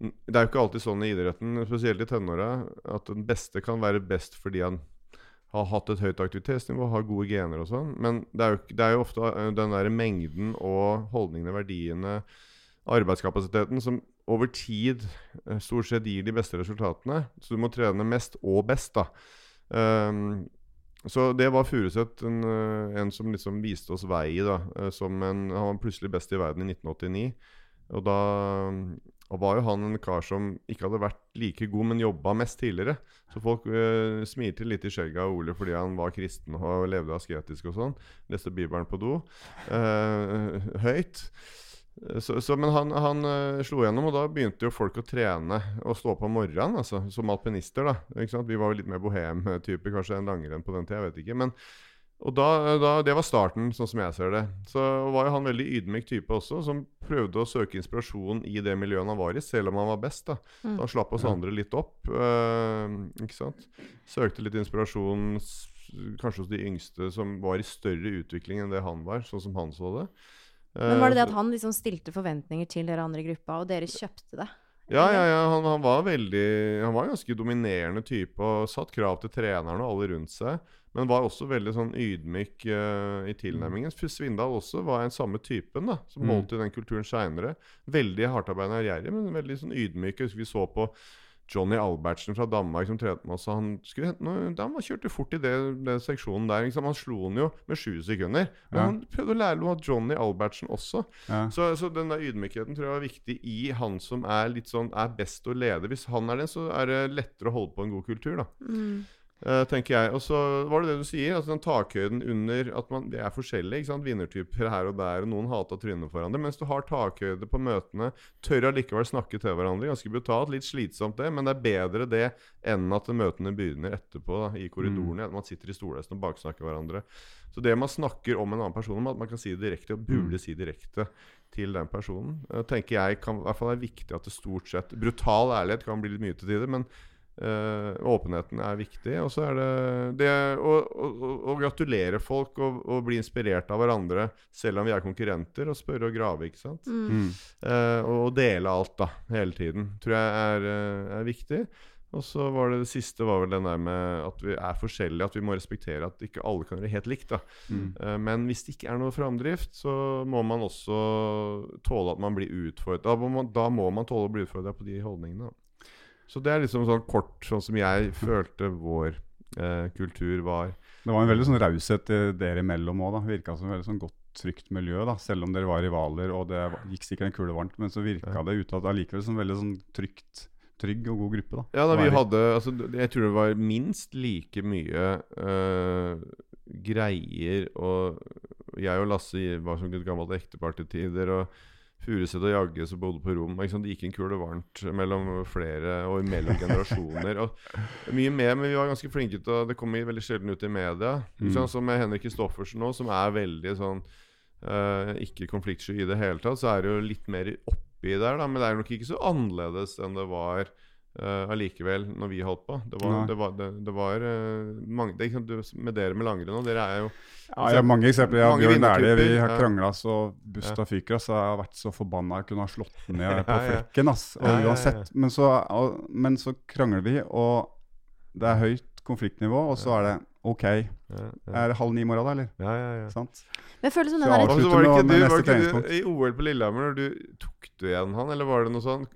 det er jo ikke alltid sånn i idretten, spesielt i tenåra, at den beste kan være best fordi han har hatt et høyt aktivitetsnivå, har gode gener og sånn. Men det er, jo, det er jo ofte eh, den der mengden og holdningene, verdiene, arbeidskapasiteten som over tid eh, stort sett gir de beste resultatene. Så du må trene mest og best, da. Ehm, så det var Furuseth, en, eh, en som liksom viste oss vei. da eh, som en, Han var plutselig best i verden i 1989. Og da og var jo han en kar som ikke hadde vært like god, men jobba mest tidligere. Så folk uh, smilte litt i skjegget av Ole fordi han var kristen og levde asketisk og sånn. Leste Bibelen på do. eh, høyt. Så, så, men han, han eh, slo gjennom, og da begynte jo folk å trene og stå på om morgenen. Altså, som alpinister. da ikke sant? Vi var jo litt mer bohem-typer kanskje enn langrenn på den tida. Jeg vet ikke. Men, og da, da, Det var starten, sånn som jeg ser det. Så var jo han veldig ydmyk type også, som prøvde å søke inspirasjon i det miljøet han var i, selv om han var best. da Mm. Så han slapp oss andre litt opp. eh, ikke sant? Søkte litt inspirasjon kanskje hos de yngste som var i større utvikling enn det han var, sånn som han så det. Men var det det Eh, at han liksom stilte forventninger til dere andre i gruppa, og dere kjøpte det? Ja, ja, ja han, han var veldig Han var en ganske dominerende type og satt krav til trenerne og alle rundt seg. Men var også veldig sånn ydmyk uh, i tilnærmingen. Svindal også var en samme typen da som Mm. holdt i den kulturen seinere. Veldig hardtarbeidende og gjerrig, men veldig sånn ydmyk. Vi så på Johnny Albertsen fra Danmark som trente med oss. Han, noe, han kjørte fort i det, den seksjonen der. Liksom. Han slo han jo med sju sekunder. Men Ja. han prøvde å lære noe av Johnny Albertsen også. Ja. Så, så den der ydmykheten tror jeg var viktig i han som er litt sånn er best å lede. Hvis han er det, så er det lettere å holde på en god kultur, da. Mm. Eh, tenker jeg. Og så var det det du sier, altså den takhøyden under at man, Det er forskjellig. ikke sant? Vinnertyper her og der, og noen hater trynet for hverandre. Mens du har takhøyde på møtene, tør allikevel snakke til hverandre. Ganske brutalt, litt slitsomt det, men det er bedre det enn at møtene begynner etterpå da, i korridorene. At man sitter i stolhesten og baksnakker hverandre. Så det man snakker om en annen person, om at man kan si det direkte, og burde si direkte til den personen, eh, tenker jeg kan, i hvert fall er viktig at det stort sett Brutal ærlighet kan bli litt mye til tider, men Eh, åpenheten er viktig. Og så er det det å, å, å- gratulere folk og, og bli inspirert av hverandre, selv om vi er konkurrenter, og spørre og grave, ikke sant. Mm. Eh, og, dele alt, da, hele tiden, tror jeg er, eh, er viktig. Og så var det det siste var vel den der med at vi er forskjellige, at vi må respektere at ikke alle kan gjøre helt likt. da Mm. Uh, Men hvis det ikke er noe framdrift, så må man også tåle at man blir utfordret. Da må man, da må man tåle å bli utfordra på de holdningene. da. Så det er liksom sånn kort, sånn som jeg følte vår eh, kultur var. Det var en veldig sånn raushet eh, dere imellom òg. Virka som et veldig sånn godt, trygt miljø, da. Selv om dere var rivaler og det gikk sikkert en kule varmt, men så virka det utad allikevel som veldig sånn trygt, trygg og god gruppe, da. Ja, da vi hadde altså, Jeg tror det var minst like mye øh, greier og Jeg og Lasse var som et gammelt ektepar til tider. Og Furuset og Jagge som bodde på rom. Liksom. Det gikk en kule varmt mellom flere og mellom generasjoner. Og mye mer, men vi var ganske flinke til å Det kom veldig sjelden ut i media. Mm. Som med Henrik Kristoffersen nå, som er veldig sånn uh, ikke konfliktsky i det hele tatt, så er det jo litt mer oppi der, da. Men det er nok ikke så annerledes enn det var uh, allikevel når vi holdt på. Det var, det var, det, det var uh, mange det, er ikke sant, du, Med dere med langrenn og dere er jo Ja, jeg har mange eksempler. Ja, Mange Bjørn Dæhlie, vi har ja. krangla så busta fyker. ass. Jeg har vært så forbanna jeg kunne ha slått den ned <laughs> på Ja, ja. flekken. ass. Og Ja, ja, ja. uansett. Men så, og, men så krangler vi, og det er høyt konfliktnivå, og så er det OK. ja, Er det halv ni i morgen, da, eller? ja, ja, ja. Sant? Men jeg føler som det den der så avslutter med- ikke med du, neste treningspunkt. i OL på Lillehammer når du Tok du igjen han, eller var det noe sånn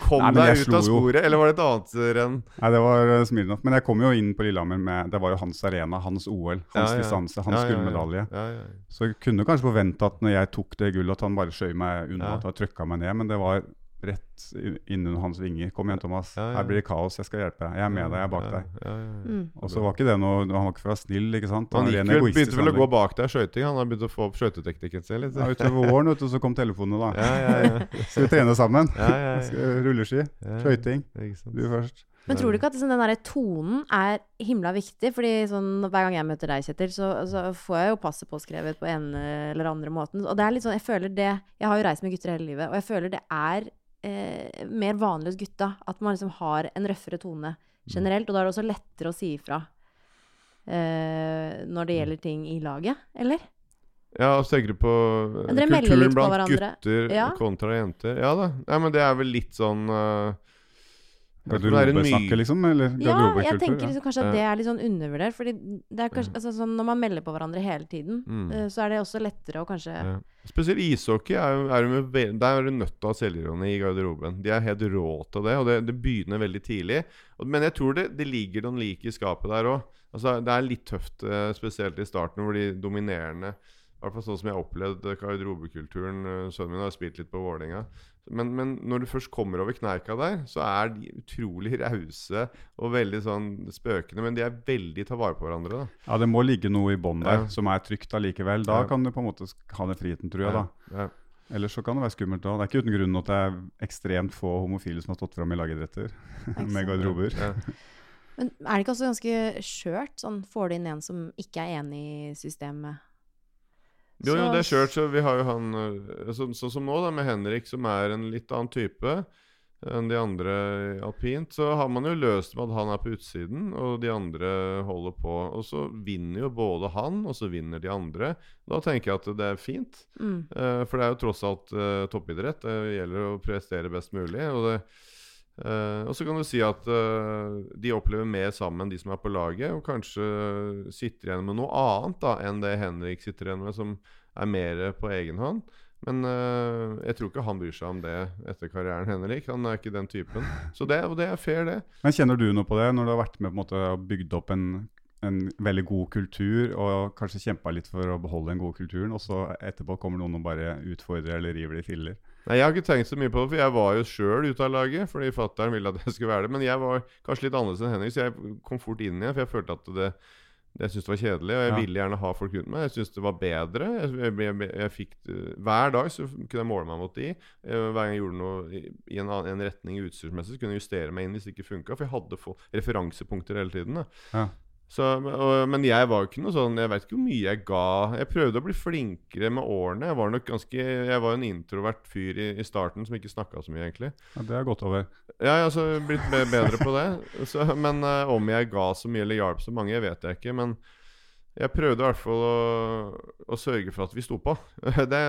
Kom Nei, deg ut av av jo. eller var det et annet renn? Nei, det var uh, Smirnov. Men jeg kom jo inn på Lillehammer med Det var jo hans arena, hans OL, hans Ja, ja. distanse, hans Ja, ja, ja. gullmedalje. Så jeg kunne kanskje forvente at når jeg tok det gullet, at han bare skjøv meg unna, at han trøkka meg ned. Men det var rett innunder hans vinger. Kom igjen, Thomas. Ja, ja. Her blir det kaos. Jeg skal hjelpe deg. Jeg er med deg. Jeg er bak Ja, deg. ja, ja, ja. mm. Og så var ikke det noe Han var ikke for å være snill, ikke sant? Han han gikk vel, begynte vel å gå bak deg i skøyting. Han har begynt å få opp skøyteteknikken sin litt. Ja, Utover våren vet du, så kom telefonene, da. Ja, ja, ja. <laughs> Skal vi trene sammen? ja, ja, ja. <laughs> Rulleski, skøyting. Du først. Men tror du ikke at sånn, den der tonen er himla viktig? Fordi sånn, hver gang jeg møter deg, Kjetil, så, så får jeg jo passet påskrevet på en eller andre måten. Og det er litt sånn, jeg føler det Jeg har jo reist med gutter hele livet, og jeg føler det er eh, mer vanlig hos gutta at man liksom har en røffere tone generelt. Og da er det også lettere å si ifra eh, når det gjelder ting i laget, eller? Ja, og tenker du på kulturen blant på gutter Ja. kontra jenter. Ja da. Nei, men det er vel litt sånn uh, Garderobesnakket, liksom? Eller Ja, jeg tenker liksom kanskje at det er litt sånn undervurdert. Fordi det er kanskje, altså, sånn, når man melder på hverandre hele tiden, Mm. eh, så er det også lettere å kanskje Ja. Spesielt ishockey. Er, er med, der er du nødt til å ha selvironi i garderoben. De er helt rå til det, og det, det begynner veldig tidlig. Men jeg tror det, det ligger noen lik i skapet der òg. Altså, det er litt tøft, eh, spesielt i starten, hvor de dominerende I hvert fall sånn som jeg har opplevd garderobekulturen. eh, Sønnen min har spilt litt på Vålerenga. Men, men når du først kommer over kneika der, så er de utrolig <laughs> rause og veldig sånn spøkende. Men de er veldig tar vare på hverandre. da Ja, det må ligge noe i bånn der Ja. som er trygt allikevel. Da Ja. kan du på en måte ha den friheten, tror jeg. da. Ja. Ellers så kan det være skummelt òg. Det er ikke uten grunn at det er ekstremt få homofile som har stått fram i lagidretter <laughs> med garderober. Ja. Men er det ikke også ganske skjørt? Sånn, får du inn en som ikke er enig i systemet? Jo, jo, det er kjørt, Så vi har jo han Sånn som nå, da, med Henrik, som er en litt annen type enn de andre alpint, så har man jo løst med at han er på utsiden, og de andre holder på. Og så vinner jo både han, og så vinner de andre. Da tenker jeg at det er fint. Mm. Eh, for det er jo tross alt eh, toppidrett. Det gjelder å prestere best mulig. Og, det, eh, og så kan du si at uh, de opplever mer sammen, de som er på laget, og kanskje sitter igjen med noe annet da enn det Henrik sitter igjen med, som er mer på egen hånd. Men uh, jeg tror ikke han bryr seg om det etter karrieren, Henrik. Han er ikke den typen. Så det, og det er fair, det. Men kjenner du noe på det, når du har vært med på en måte og bygd opp en, en veldig god kultur, og kanskje kjempa litt for å beholde den gode kulturen, og så etterpå kommer noen og bare utfordrer eller river det i filler? Nei, Jeg har ikke tenkt så mye på det, for jeg var jo sjøl ute av laget. Fordi fattern ville at <laughs> jeg skulle være det. Men jeg var kanskje litt annerledes enn Henrik, så jeg kom fort inn igjen. For jeg følte at det, det jeg syntes det var kjedelig, og jeg Ja. ville gjerne ha folk rundt meg. Jeg syntes det var bedre. Jeg, jeg, jeg, fikk, hver dag så kunne jeg måle meg mot de. Eh, Hver gang jeg gjorde noe i, i en, annen, en retning utstyrsmessig, så kunne jeg justere meg inn hvis det ikke funka. For jeg hadde få referansepunkter hele tiden. Da. Ja. Så, og, men jeg var jo ikke noe sånn Jeg vet ikke hvor mye jeg ga. Jeg prøvde å bli flinkere med årene. Jeg var nok ganske Jeg var en introvert fyr i, i starten som ikke snakka så mye, egentlig. Ja, det har gått over. Ja, jeg har altså blitt bedre på det. <laughs> Så, men uh, om jeg ga så mye eller hjalp så mange, vet jeg ikke. Men jeg prøvde i hvert fall å, å sørge for at vi sto på. <laughs> Det,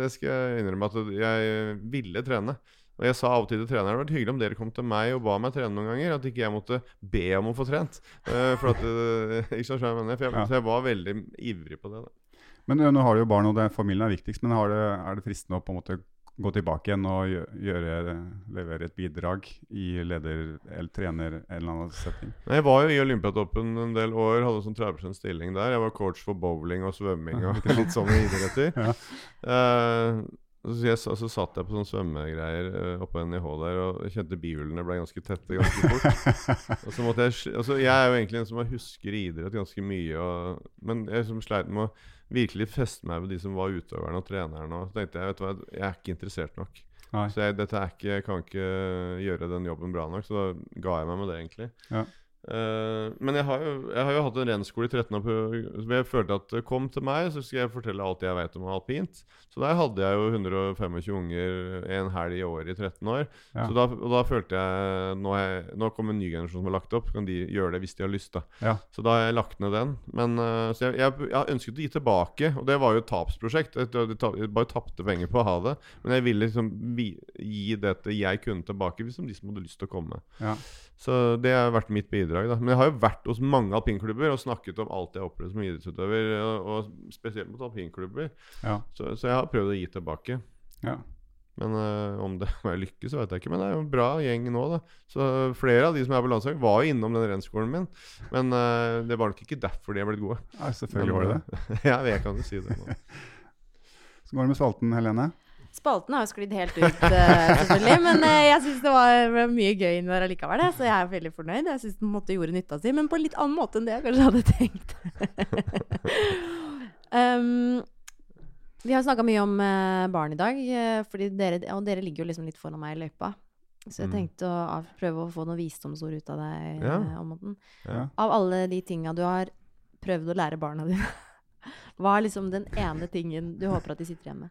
det skal jeg innrømme at jeg ville trene. Og jeg sa av og til til treneren det hadde vært hyggelig om dere kom til meg og ba meg trene noen ganger. At ikke jeg måtte be om å få trent. Uh, for at, uh, <laughs> ikke jeg mener? For jeg, Ja. Så jeg var veldig ivrig på det. Da. Men nå har du jo barn, og det, familien er viktigst. Men har det, er det fristende å på en måte gå tilbake igjen og gjøre, levere et bidrag i leder- eller trener en eller annen setting? Jeg var jo i Olympiatoppen en del år, hadde sånn 30 stilling der. Jeg var coach for bowling og svømming <laughs> og litt sånne idretter. Ja. Eh, så, så, så satt jeg på sånne svømmegreier uh, oppå NIH der og kjente bihulene ble ganske tette ganske fort. <laughs> og så måtte jeg altså, Jeg er jo egentlig en som husker idrett ganske mye, og, men jeg som sleit med å virkelig feste meg ved de som var utøverne og trenerne. Og så tenkte jeg vet du hva, jeg er ikke interessert nok. Nei. Så jeg, dette er ikke, jeg kan ikke gjøre den jobben bra nok, så da ga jeg meg med det, egentlig. Ja. Eh, men jeg har, jo, jeg har jo hatt en renskole i 13 år som jeg følte at kom til meg, så skal jeg fortelle alt jeg vet om alpint. Så der hadde jeg jo 125 unger en helg i året i 13 år. Ja. Så da, og da følte jeg nå, jeg nå kommer en ny generasjon som har lagt opp. Kan de gjøre det hvis de har lyst, da. Ja. Så da har jeg lagt ned den. Men uh, Så jeg, jeg, jeg ønsket å gi tilbake, og det var jo et tapsprosjekt. Jeg, jeg, bare tapte penger på å ha det. Men jeg ville liksom gi gi dette jeg kunne tilbake, hvis de som hadde lyst til å komme. Ja. Så det har vært mitt bidrag. da Men jeg har jo vært hos mange alpinklubber og snakket om alt jeg har opplevd som idrettsutøver, og, og spesielt mot alpinklubber. Ja. Så, så jeg har prøvd å gi tilbake. ja. Men eh, om det <laughs> var lykkes, vet jeg ikke. Men det er jo en bra gjeng nå, da. Så flere av de som er på landslaget, var jo innom den rennskolen min. Men eh, det var nok ikke derfor de er blitt gode. ja, selvfølgelig var det det. <laughs> ja, jeg kan jo si det nå. <laughs> Så går det med Svalten, Helene. Spalten har jo sklidd helt ut, eh, selvfølgelig. <laughs> Men eh, jeg syns det var mye gøy inni der allikevel, så jeg er veldig fornøyd. Jeg syns den måtte gjorde nytta si, men på en litt annen måte enn det jeg kanskje hadde tenkt. <laughs> um, vi har snakka mye om eh, barn i dag, eh, fordi dere, og dere ligger jo liksom litt foran meg i løypa. Så jeg Mm. tenkte å prøve å få noen visdomsord ut av deg Ja. eh. Ja. Av alle de tinga du har prøvd å lære barna dine, <laughs> hva er liksom den ene tingen du håper at de sitter igjen med?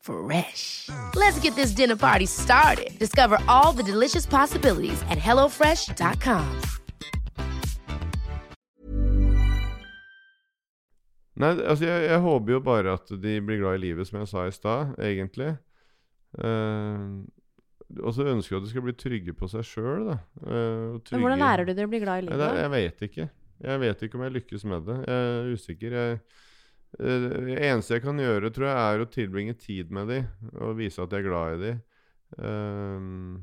Fresh. Let's get this dinner party started. Discover all the delicious possibilities at hellofresh.com. Nei, altså jeg, jeg håper jo bare at de blir glad i livet, som jeg sa i stad, egentlig. Uh, og så ønsker jeg at de skal bli trygge på seg sjøl, da. Uh, Men hvordan lærer du dere å bli glad i Nei, det, livet? jeg vet ikke. Jeg vet ikke om jeg lykkes med det. Jeg er usikker. Jeg, eh, det eneste jeg kan gjøre, tror jeg, er å tilbringe tid med de og vise at jeg er glad i de. Um,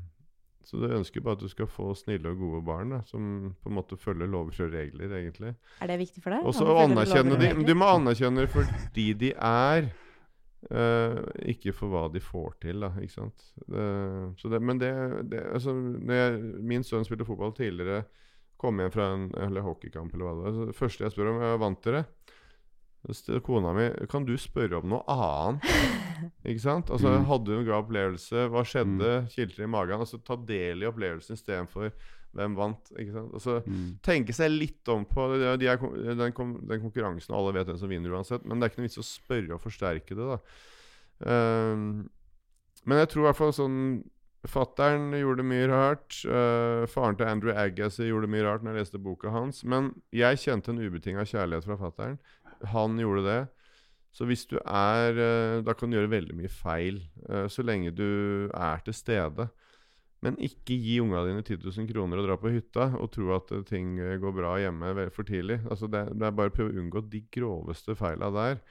så du ønsker bare at du skal få snille og gode barn da, som på en måte følger lover og regler, egentlig. Er det viktig for deg? Og så anerkjenne de. Du må anerkjenne dem fordi de er. Uh, ikke for hva de får til, da. Ikke sant. Det, så det, men det, det altså, jeg, Min sønn spilte fotball tidligere. Kom hjem fra en eller hockeykamp eller hva det var. Så det første jeg spør om, er vant dere? Kona mi Kan du spørre om noe annet? <laughs> Ikke sant? Altså, Mm. Hadde du en glad opplevelse? Hva skjedde? Kilter i magen? Altså, Ta del i opplevelsen istedenfor hvem vant. Ikke sant? Altså, Mm. tenke seg litt om på de de er, den, den konkurransen. Alle vet hvem som vinner uansett. Men det er ikke noe vits å spørre og forsterke det. da Um, Men jeg tror i hvert fall sånn Fattern gjorde mye rart. Uh, faren til Andrew Agassi gjorde mye rart når jeg leste boka hans. Men jeg kjente en ubetinga kjærlighet fra fattern. Han gjorde det. Så hvis du er eh, Da kan du gjøre veldig mye feil, eh, så lenge du er til stede. Men ikke gi unga dine 10 000 kroner og dra på hytta og tro at eh, ting går bra hjemme for tidlig. Altså det, det er bare å prøve å unngå de groveste feila der.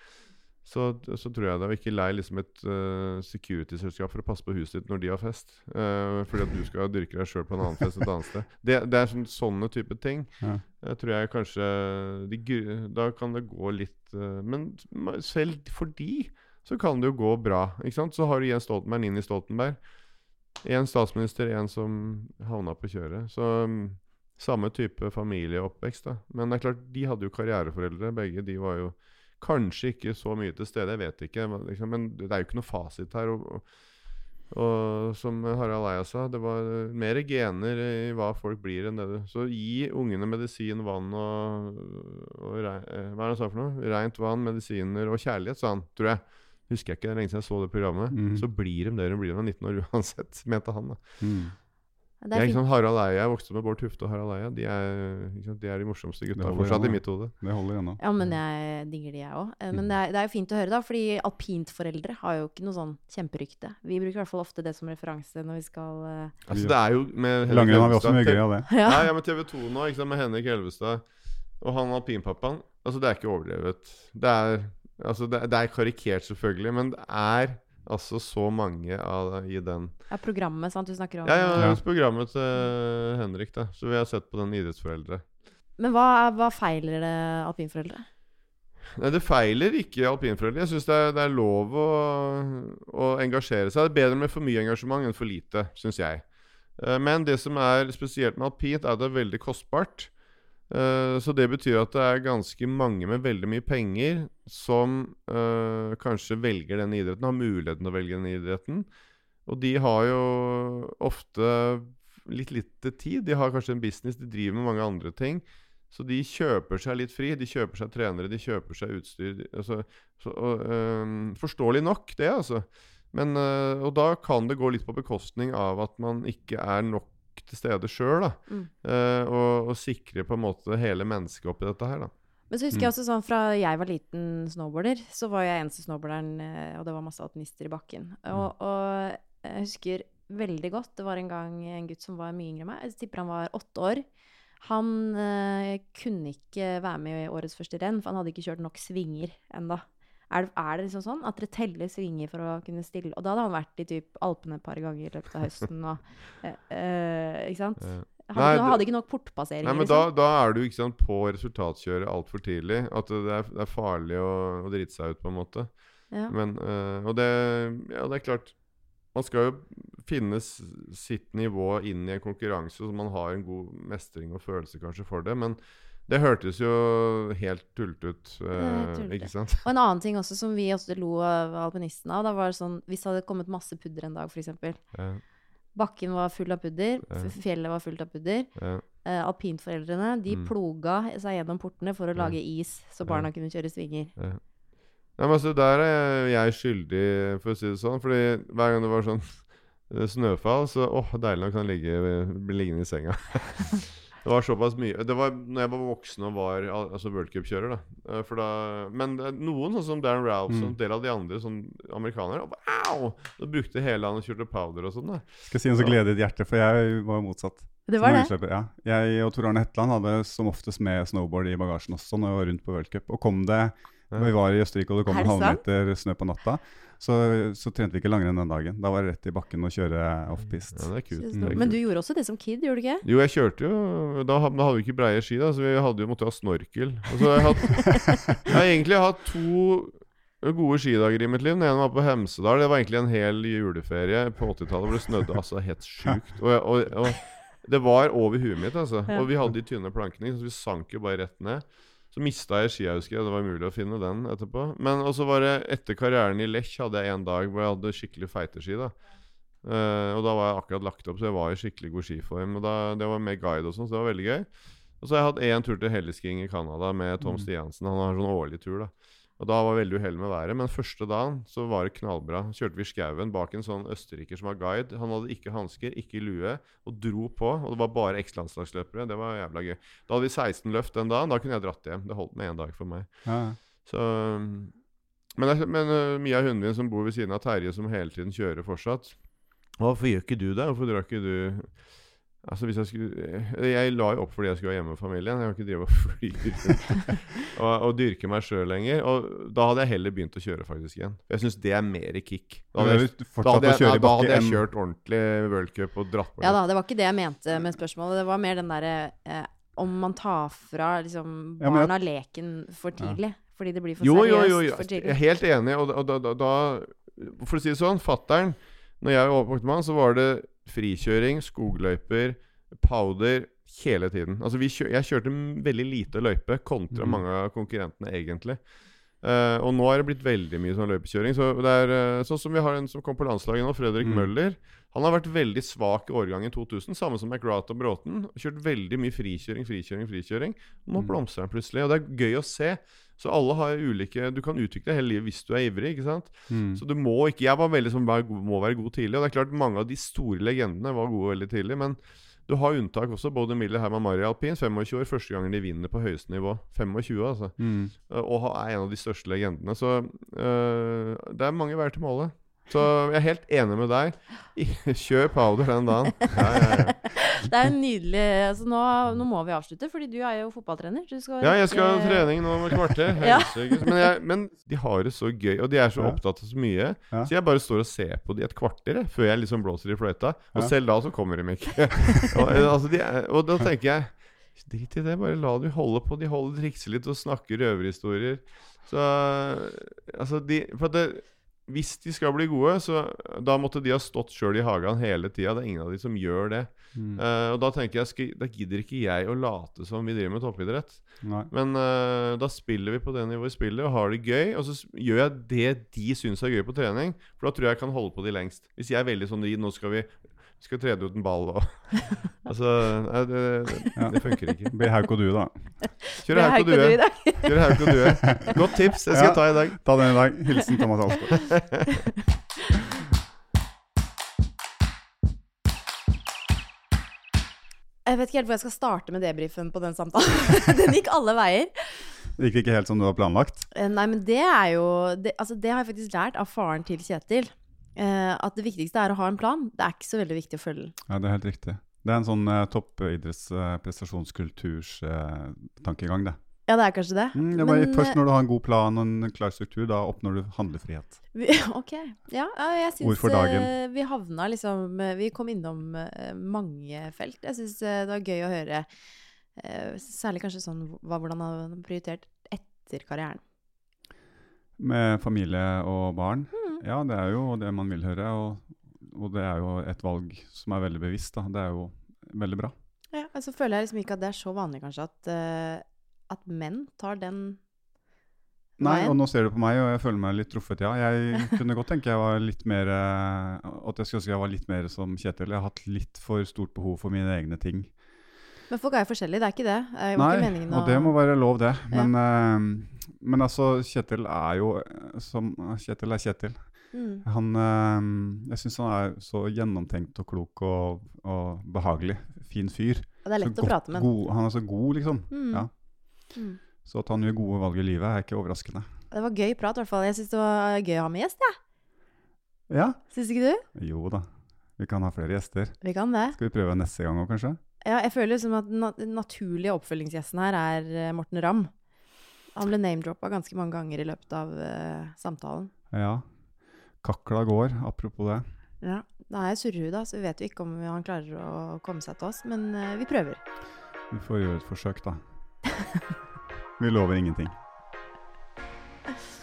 Så, så tror jeg det å ikke lei liksom et uh, security-selskap for å passe på huset ditt når de har fest. Uh, fordi at du skal dyrke deg sjøl på en annen fest et annet sted. Det, det er sånn, sånne type ting. Ja. Jeg tror jeg kanskje de, Da kan det gå litt uh, Men selv for de så kan det jo gå bra. Ikke sant? Så har du Jens Stoltenberg, Nini Stoltenberg. En statsminister, en som havna på kjøret. Så um, samme type familieoppvekst, da. Men det er klart, de hadde jo karriereforeldre, begge. De var jo kanskje ikke så mye til stede, jeg vet ikke. Liksom, men det er jo ikke noe fasit her. Og, og, som Harald Eia sa, det var mer gener i hva folk blir enn det Så gi ungene medisin, vann og, og eh, Hva er det han sa for noe? Rent vann, medisiner og kjærlighet, sa han, tror jeg. Husker jeg ikke, det er lenge siden jeg så det programmet. Mm. Så blir de det de blir de 19 år uansett, <laughs> mente han. da Mm. Det jeg, er ja, ikke sånn Harald Eia, Jeg vokste opp med Bård Tufte og Harald Eia. De er, ikke sant? de er de morsomste gutta fortsatt i mitt hode. Det holder ennå. Ja, men jeg digger de, jeg òg. Men det er, det er jo fint å høre, da, fordi alpintforeldre har jo ikke noe sånn kjemperykte. Vi bruker i hvert fall ofte det som referanse når vi skal uh... Altså det er jo med Langrenn har vi også mye gøy av det. Ja. Nei, ja, men TV 2 nå, ikke sant, med Henrik Elvestad og han alpinpappaen. Altså, det er ikke overdrevet. Det er, altså, det, det er karikert, selvfølgelig, men det er altså så mange av i den ja, programmet sant, du snakker om. Ja, ja, Ja. programmet til Henrik, da. Så vi har sett på den Idrettsforeldre. Men hva, hva feiler det alpinforeldre? Nei, Det feiler ikke alpinforeldre. Jeg syns det, det er lov å, å engasjere seg. Det er bedre med for mye engasjement enn for lite, syns jeg. Eh, Men det som er spesielt med alpint, er at det er veldig kostbart. Eh, Så det betyr at det er ganske mange med veldig mye penger som eh, kanskje velger denne idretten, har muligheten til å velge denne idretten. Og de har jo ofte litt lite tid. De har kanskje en business, de driver med mange andre ting. Så de kjøper seg litt fri. De kjøper seg trenere, de kjøper seg utstyr. de- Altså, så, og, øhm, forståelig nok, det, altså. Men, øh, og da kan det gå litt på bekostning av at man ikke er nok til stede sjøl. Mm. Uh, og, og sikre på en måte hele mennesket oppi dette her. da. Men så husker jeg også sånn fra jeg var liten snowboarder, så var jeg eneste snowboarderen, eh, og det var masse alpinister i bakken. Og, og jeg husker veldig godt, det var en gang en gutt som var mye yngre enn meg, jeg tipper han var åtte år. Han øh, kunne ikke være med i årets første renn, for han hadde ikke kjørt nok svinger enda. Er er det liksom sånn at dere teller svinger for å kunne stille? Og da hadde han vært i typ Alpene et par ganger i løpet av høsten. Og, øh, øh, ikke sant? Hadde, Nei, hadde ikke nok portpasseringer. Nei, men da, liksom. da er du ikke sant, på resultatkjøret altfor tidlig. At det er, det er farlig å, å drite seg ut, på en måte. Ja. Men, øh, og det, ja, det er klart Man skal jo finne sitt nivå inn i en konkurranse, så man har en god mestring og følelse kanskje for det. Men det hørtes jo helt tullete ut, eh, ikke sant? Og en annen ting også som vi også lo av alpinistene av, da var sånn Hvis det hadde kommet masse pudder en dag, f.eks. Ja, Bakken var full av pudder, Ja. fjellet var fullt av pudder. ja. Uh, alpinforeldrene de Mm. ploga seg gjennom portene for å Ja. lage is, så barna kunne kjøre svinger. Ja. men altså, Der er jeg skyldig, for å si det sånn. Fordi hver gang det var sånn <laughs> snøfall, så åh, deilig jeg kan ligge, bli liggende i senga. <laughs> det var såpass mye Det var når jeg var voksen og var altså World Cup-kjører. da. Eh, For da Men er noen, sånn som Darren Ralph og Mm. en del av de andre sånn amerikanere Wow! Da brukte hele han og kjørte powder og sånn. da Skal si noe som gleder ditt hjerte, for jeg var jo motsatt. Det var det. Ja. Jeg og Tor Arne Hetland hadde som oftest med snowboard i bagasjen også når vi var rundt på World Cup. Og kom det. Vi var i Østerrike og det kom en halvmeter snø på natta. Så, så trente vi ikke langrenn den dagen. Da var det rett i bakken å kjøre offpist. Ja, Men du gjorde også det som kid, gjorde du ikke? Jo, jeg kjørte jo Da, ha- da hadde vi ikke breie ski, da, så vi hadde jo måtte ha snorkel. Og så har jeg hatt <laughs> Jeg har egentlig hatt to gode skidager i mitt liv. Den ene var på Hemsedal. Det var egentlig en hel juleferie på 80-tallet hvor det snødde altså helt sjukt. Og, og, og det var over huet mitt, altså. Ja. Og vi hadde de tynne plankene, så vi sank jo bare rett ned. Så mista jeg skia, husker jeg. Det var mulig å finne den etterpå. Men også var det etter karrieren i Lech hadde jeg en dag hvor jeg hadde skikkelig feite ski. da uh, og da var jeg akkurat lagt opp, så jeg var i skikkelig god skiform. Og da, Det var med guide og sånn, så det var veldig gøy. Og så har jeg hatt én tur til hellesking i Canada med Tom Mm. Stiansen. Han har sånn årlig tur, da. Og da var jeg veldig uheldig med været. Men første dagen så var det knallbra. Kjørte vi i skauen bak en sånn østerriker som var guide. Han hadde ikke hansker, ikke lue, og dro på. Og det var bare ekslandslagsløpere. Det var jævla gøy. Da hadde vi 16 løft den dagen. Da kunne jeg dratt hjem. Det holdt med én dag for meg. Ja. Så um, Men, jeg, men uh, Mia hundene som bor ved siden av Terje, som hele tiden kjører fortsatt Hvorfor gjør ikke du det? Hvorfor drar ikke du Altså hvis Jeg skulle Jeg, jeg la jo opp fordi jeg skulle være hjemme med familien. Jeg kan ikke drive og <laughs> fly og, og dyrke meg sjøl lenger. Og da hadde jeg heller begynt å kjøre faktisk igjen. Jeg syns det er mer kick. Da hadde jeg, da hadde jeg, nei, da hadde jeg kjørt ordentlig World Cup og dratt på Ja da, det var ikke det jeg mente med spørsmålet. Det var mer den derre eh, om man tar fra liksom, Ja, barna leken for tidlig. Fordi det blir for seriøst jo, jo, jo. for Jeg er helt enig. Og, da- og da, da, da For å si det sånn, fattern Når jeg overvåket med han, så var det frikjøring, skogløyper, powder hele tiden. Altså vi kjø jeg kjørte veldig lite løype kontra mm. mange av konkurrentene, egentlig. Uh, og nå er det blitt veldig mye sånn løypekjøring. Så er uh, Sånn som vi har en som kom på landslaget nå, Fredrik Mm. Møller. Han har vært veldig svak i årgangen 2000, samme som McGrath og Bråten. Kjørt veldig mye frikjøring, frikjøring, frikjøring. Og nå Mm. blomstrer han plutselig, og det er gøy å se. Så alle har ulike Du kan utvikle hele livet hvis du er ivrig, ikke sant? Mm. Så du må ikke Jeg var veldig som vær må være god tidlig, og det er klart mange av de store legendene var gode veldig tidlig, men du har unntak også. Både Miller Herman Mari alpin, 25 år, første gangen de vinner på høyeste nivå. 25, altså. Mm. Eh, Og er en av de største legendene. Så øh, det er mange veier til målet. Så jeg er helt enig med deg. <laughs> Kjør powder den dagen. <laughs> Ja, ja, ja. Det er nydelig altså, nå, nå må vi avslutte, fordi du er jo fotballtrener. Du skal Ja, jeg skal ha trening nå om et kvarter. <laughs> Ja. Men, jeg, men de har det så gøy, og de er så opptatt av så mye. Ja. Så jeg bare står og ser på de et kvarter jeg, før jeg liksom blåser i fløyta. Og selv da så kommer de ikke. og, eh, altså, de er, og da tenker jeg Drit i det, bare la de holde på. De holder trikser litt og snakker røverhistorier. Så altså de For at det, hvis de skal bli gode, så da måtte de ha stått sjøl i hagen hele tida. Det er ingen av de som gjør det. Mm. Uh, og da tenker jeg Da gidder ikke jeg å late som vi driver med toppidrett. Nei. Men uh, da spiller vi på det nivået vi spiller, og har det gøy. Og så gjør jeg det de syns er gøy på trening, for da tror jeg jeg kan holde på de lengst. Hvis jeg er veldig sånn Nå skal vi skal trede ut en ball og <laughs> Altså nei, det, det, det funker ikke. Blir hauk og due, da. Kjør Det hauk og due. dag. Kjør hauk og due. Godt tips. Jeg skal Ja. ta i dag. Ta den i dag. Hilsen Thomas Alsgaard. Jeg vet ikke helt hvor jeg skal starte med debrifen på den samtalen. <laughs> den gikk alle veier. Det gikk ikke helt som du har planlagt. Eh, Nei, men det er jo det, Altså, det har jeg faktisk lært av faren til Kjetil. Eh, at det viktigste er å ha en plan. Det er ikke så veldig viktig å følge den. Ja, det er helt riktig. Det er en sånn uh, toppidretts uh, eh, det. Ja, det er kanskje det. Mm, det var Men, først eh, når du har en god plan og en klar struktur, da oppnår du handlefrihet. Vi, <laughs> ok. Ja, jeg syns eh, vi havna liksom eh, Vi kom innom eh, mange felt. Jeg syns eh, det var gøy å høre eh, særlig kanskje sånn hva, hvordan han har prioritert etter karrieren. Med familie og barn. Mm. Ja, det er jo det man vil høre. Og, og det er jo et valg som er veldig bevisst. Da. Det er jo veldig bra. Ja, altså føler jeg liksom ikke at det er så vanlig kanskje at, uh, at menn tar den Nei, og nå ser du på meg, og jeg føler meg litt truffet, ja. Jeg kunne godt tenke jeg var litt mer eh, At jeg skulle ønske jeg var litt mer som Kjetil. Jeg har hatt litt for stort behov for mine egne ting. Men folk er jo forskjellige, det er ikke det. Det er Nei, ikke og det må være lov, det. Men, ja. men altså, Kjetil er jo eh, som Kjetil er Kjetil. Mm. Han eh, Jeg syns han er så gjennomtenkt og klok og, og behagelig. Fin fyr. Og det er Så lett å godt- prate med. God, han er så god, liksom. Mm. Ja. Mm. Så at han gjør gode valg i livet, er ikke overraskende. Det var gøy prat, i hvert fall. Jeg syns det var gøy å ha med gjest, jeg. Ja. Syns ikke du? Jo da. Vi kan ha flere gjester. Vi kan det. Skal vi prøve neste gang òg, kanskje? Ja, jeg føler liksom at den naturlige oppfølgingsgjesten her er eh, Morten Ramm. Han ble name-droppa ganske mange ganger i løpet av uh, samtalen. Ja. Kakla går, apropos det. Ja, Da er jeg surrehud, da, så vi vet jo ikke om han klarer å komme seg til oss. Men eh, vi prøver. Vi får gjøre et forsøk, da. vi lover ingenting. <laughs>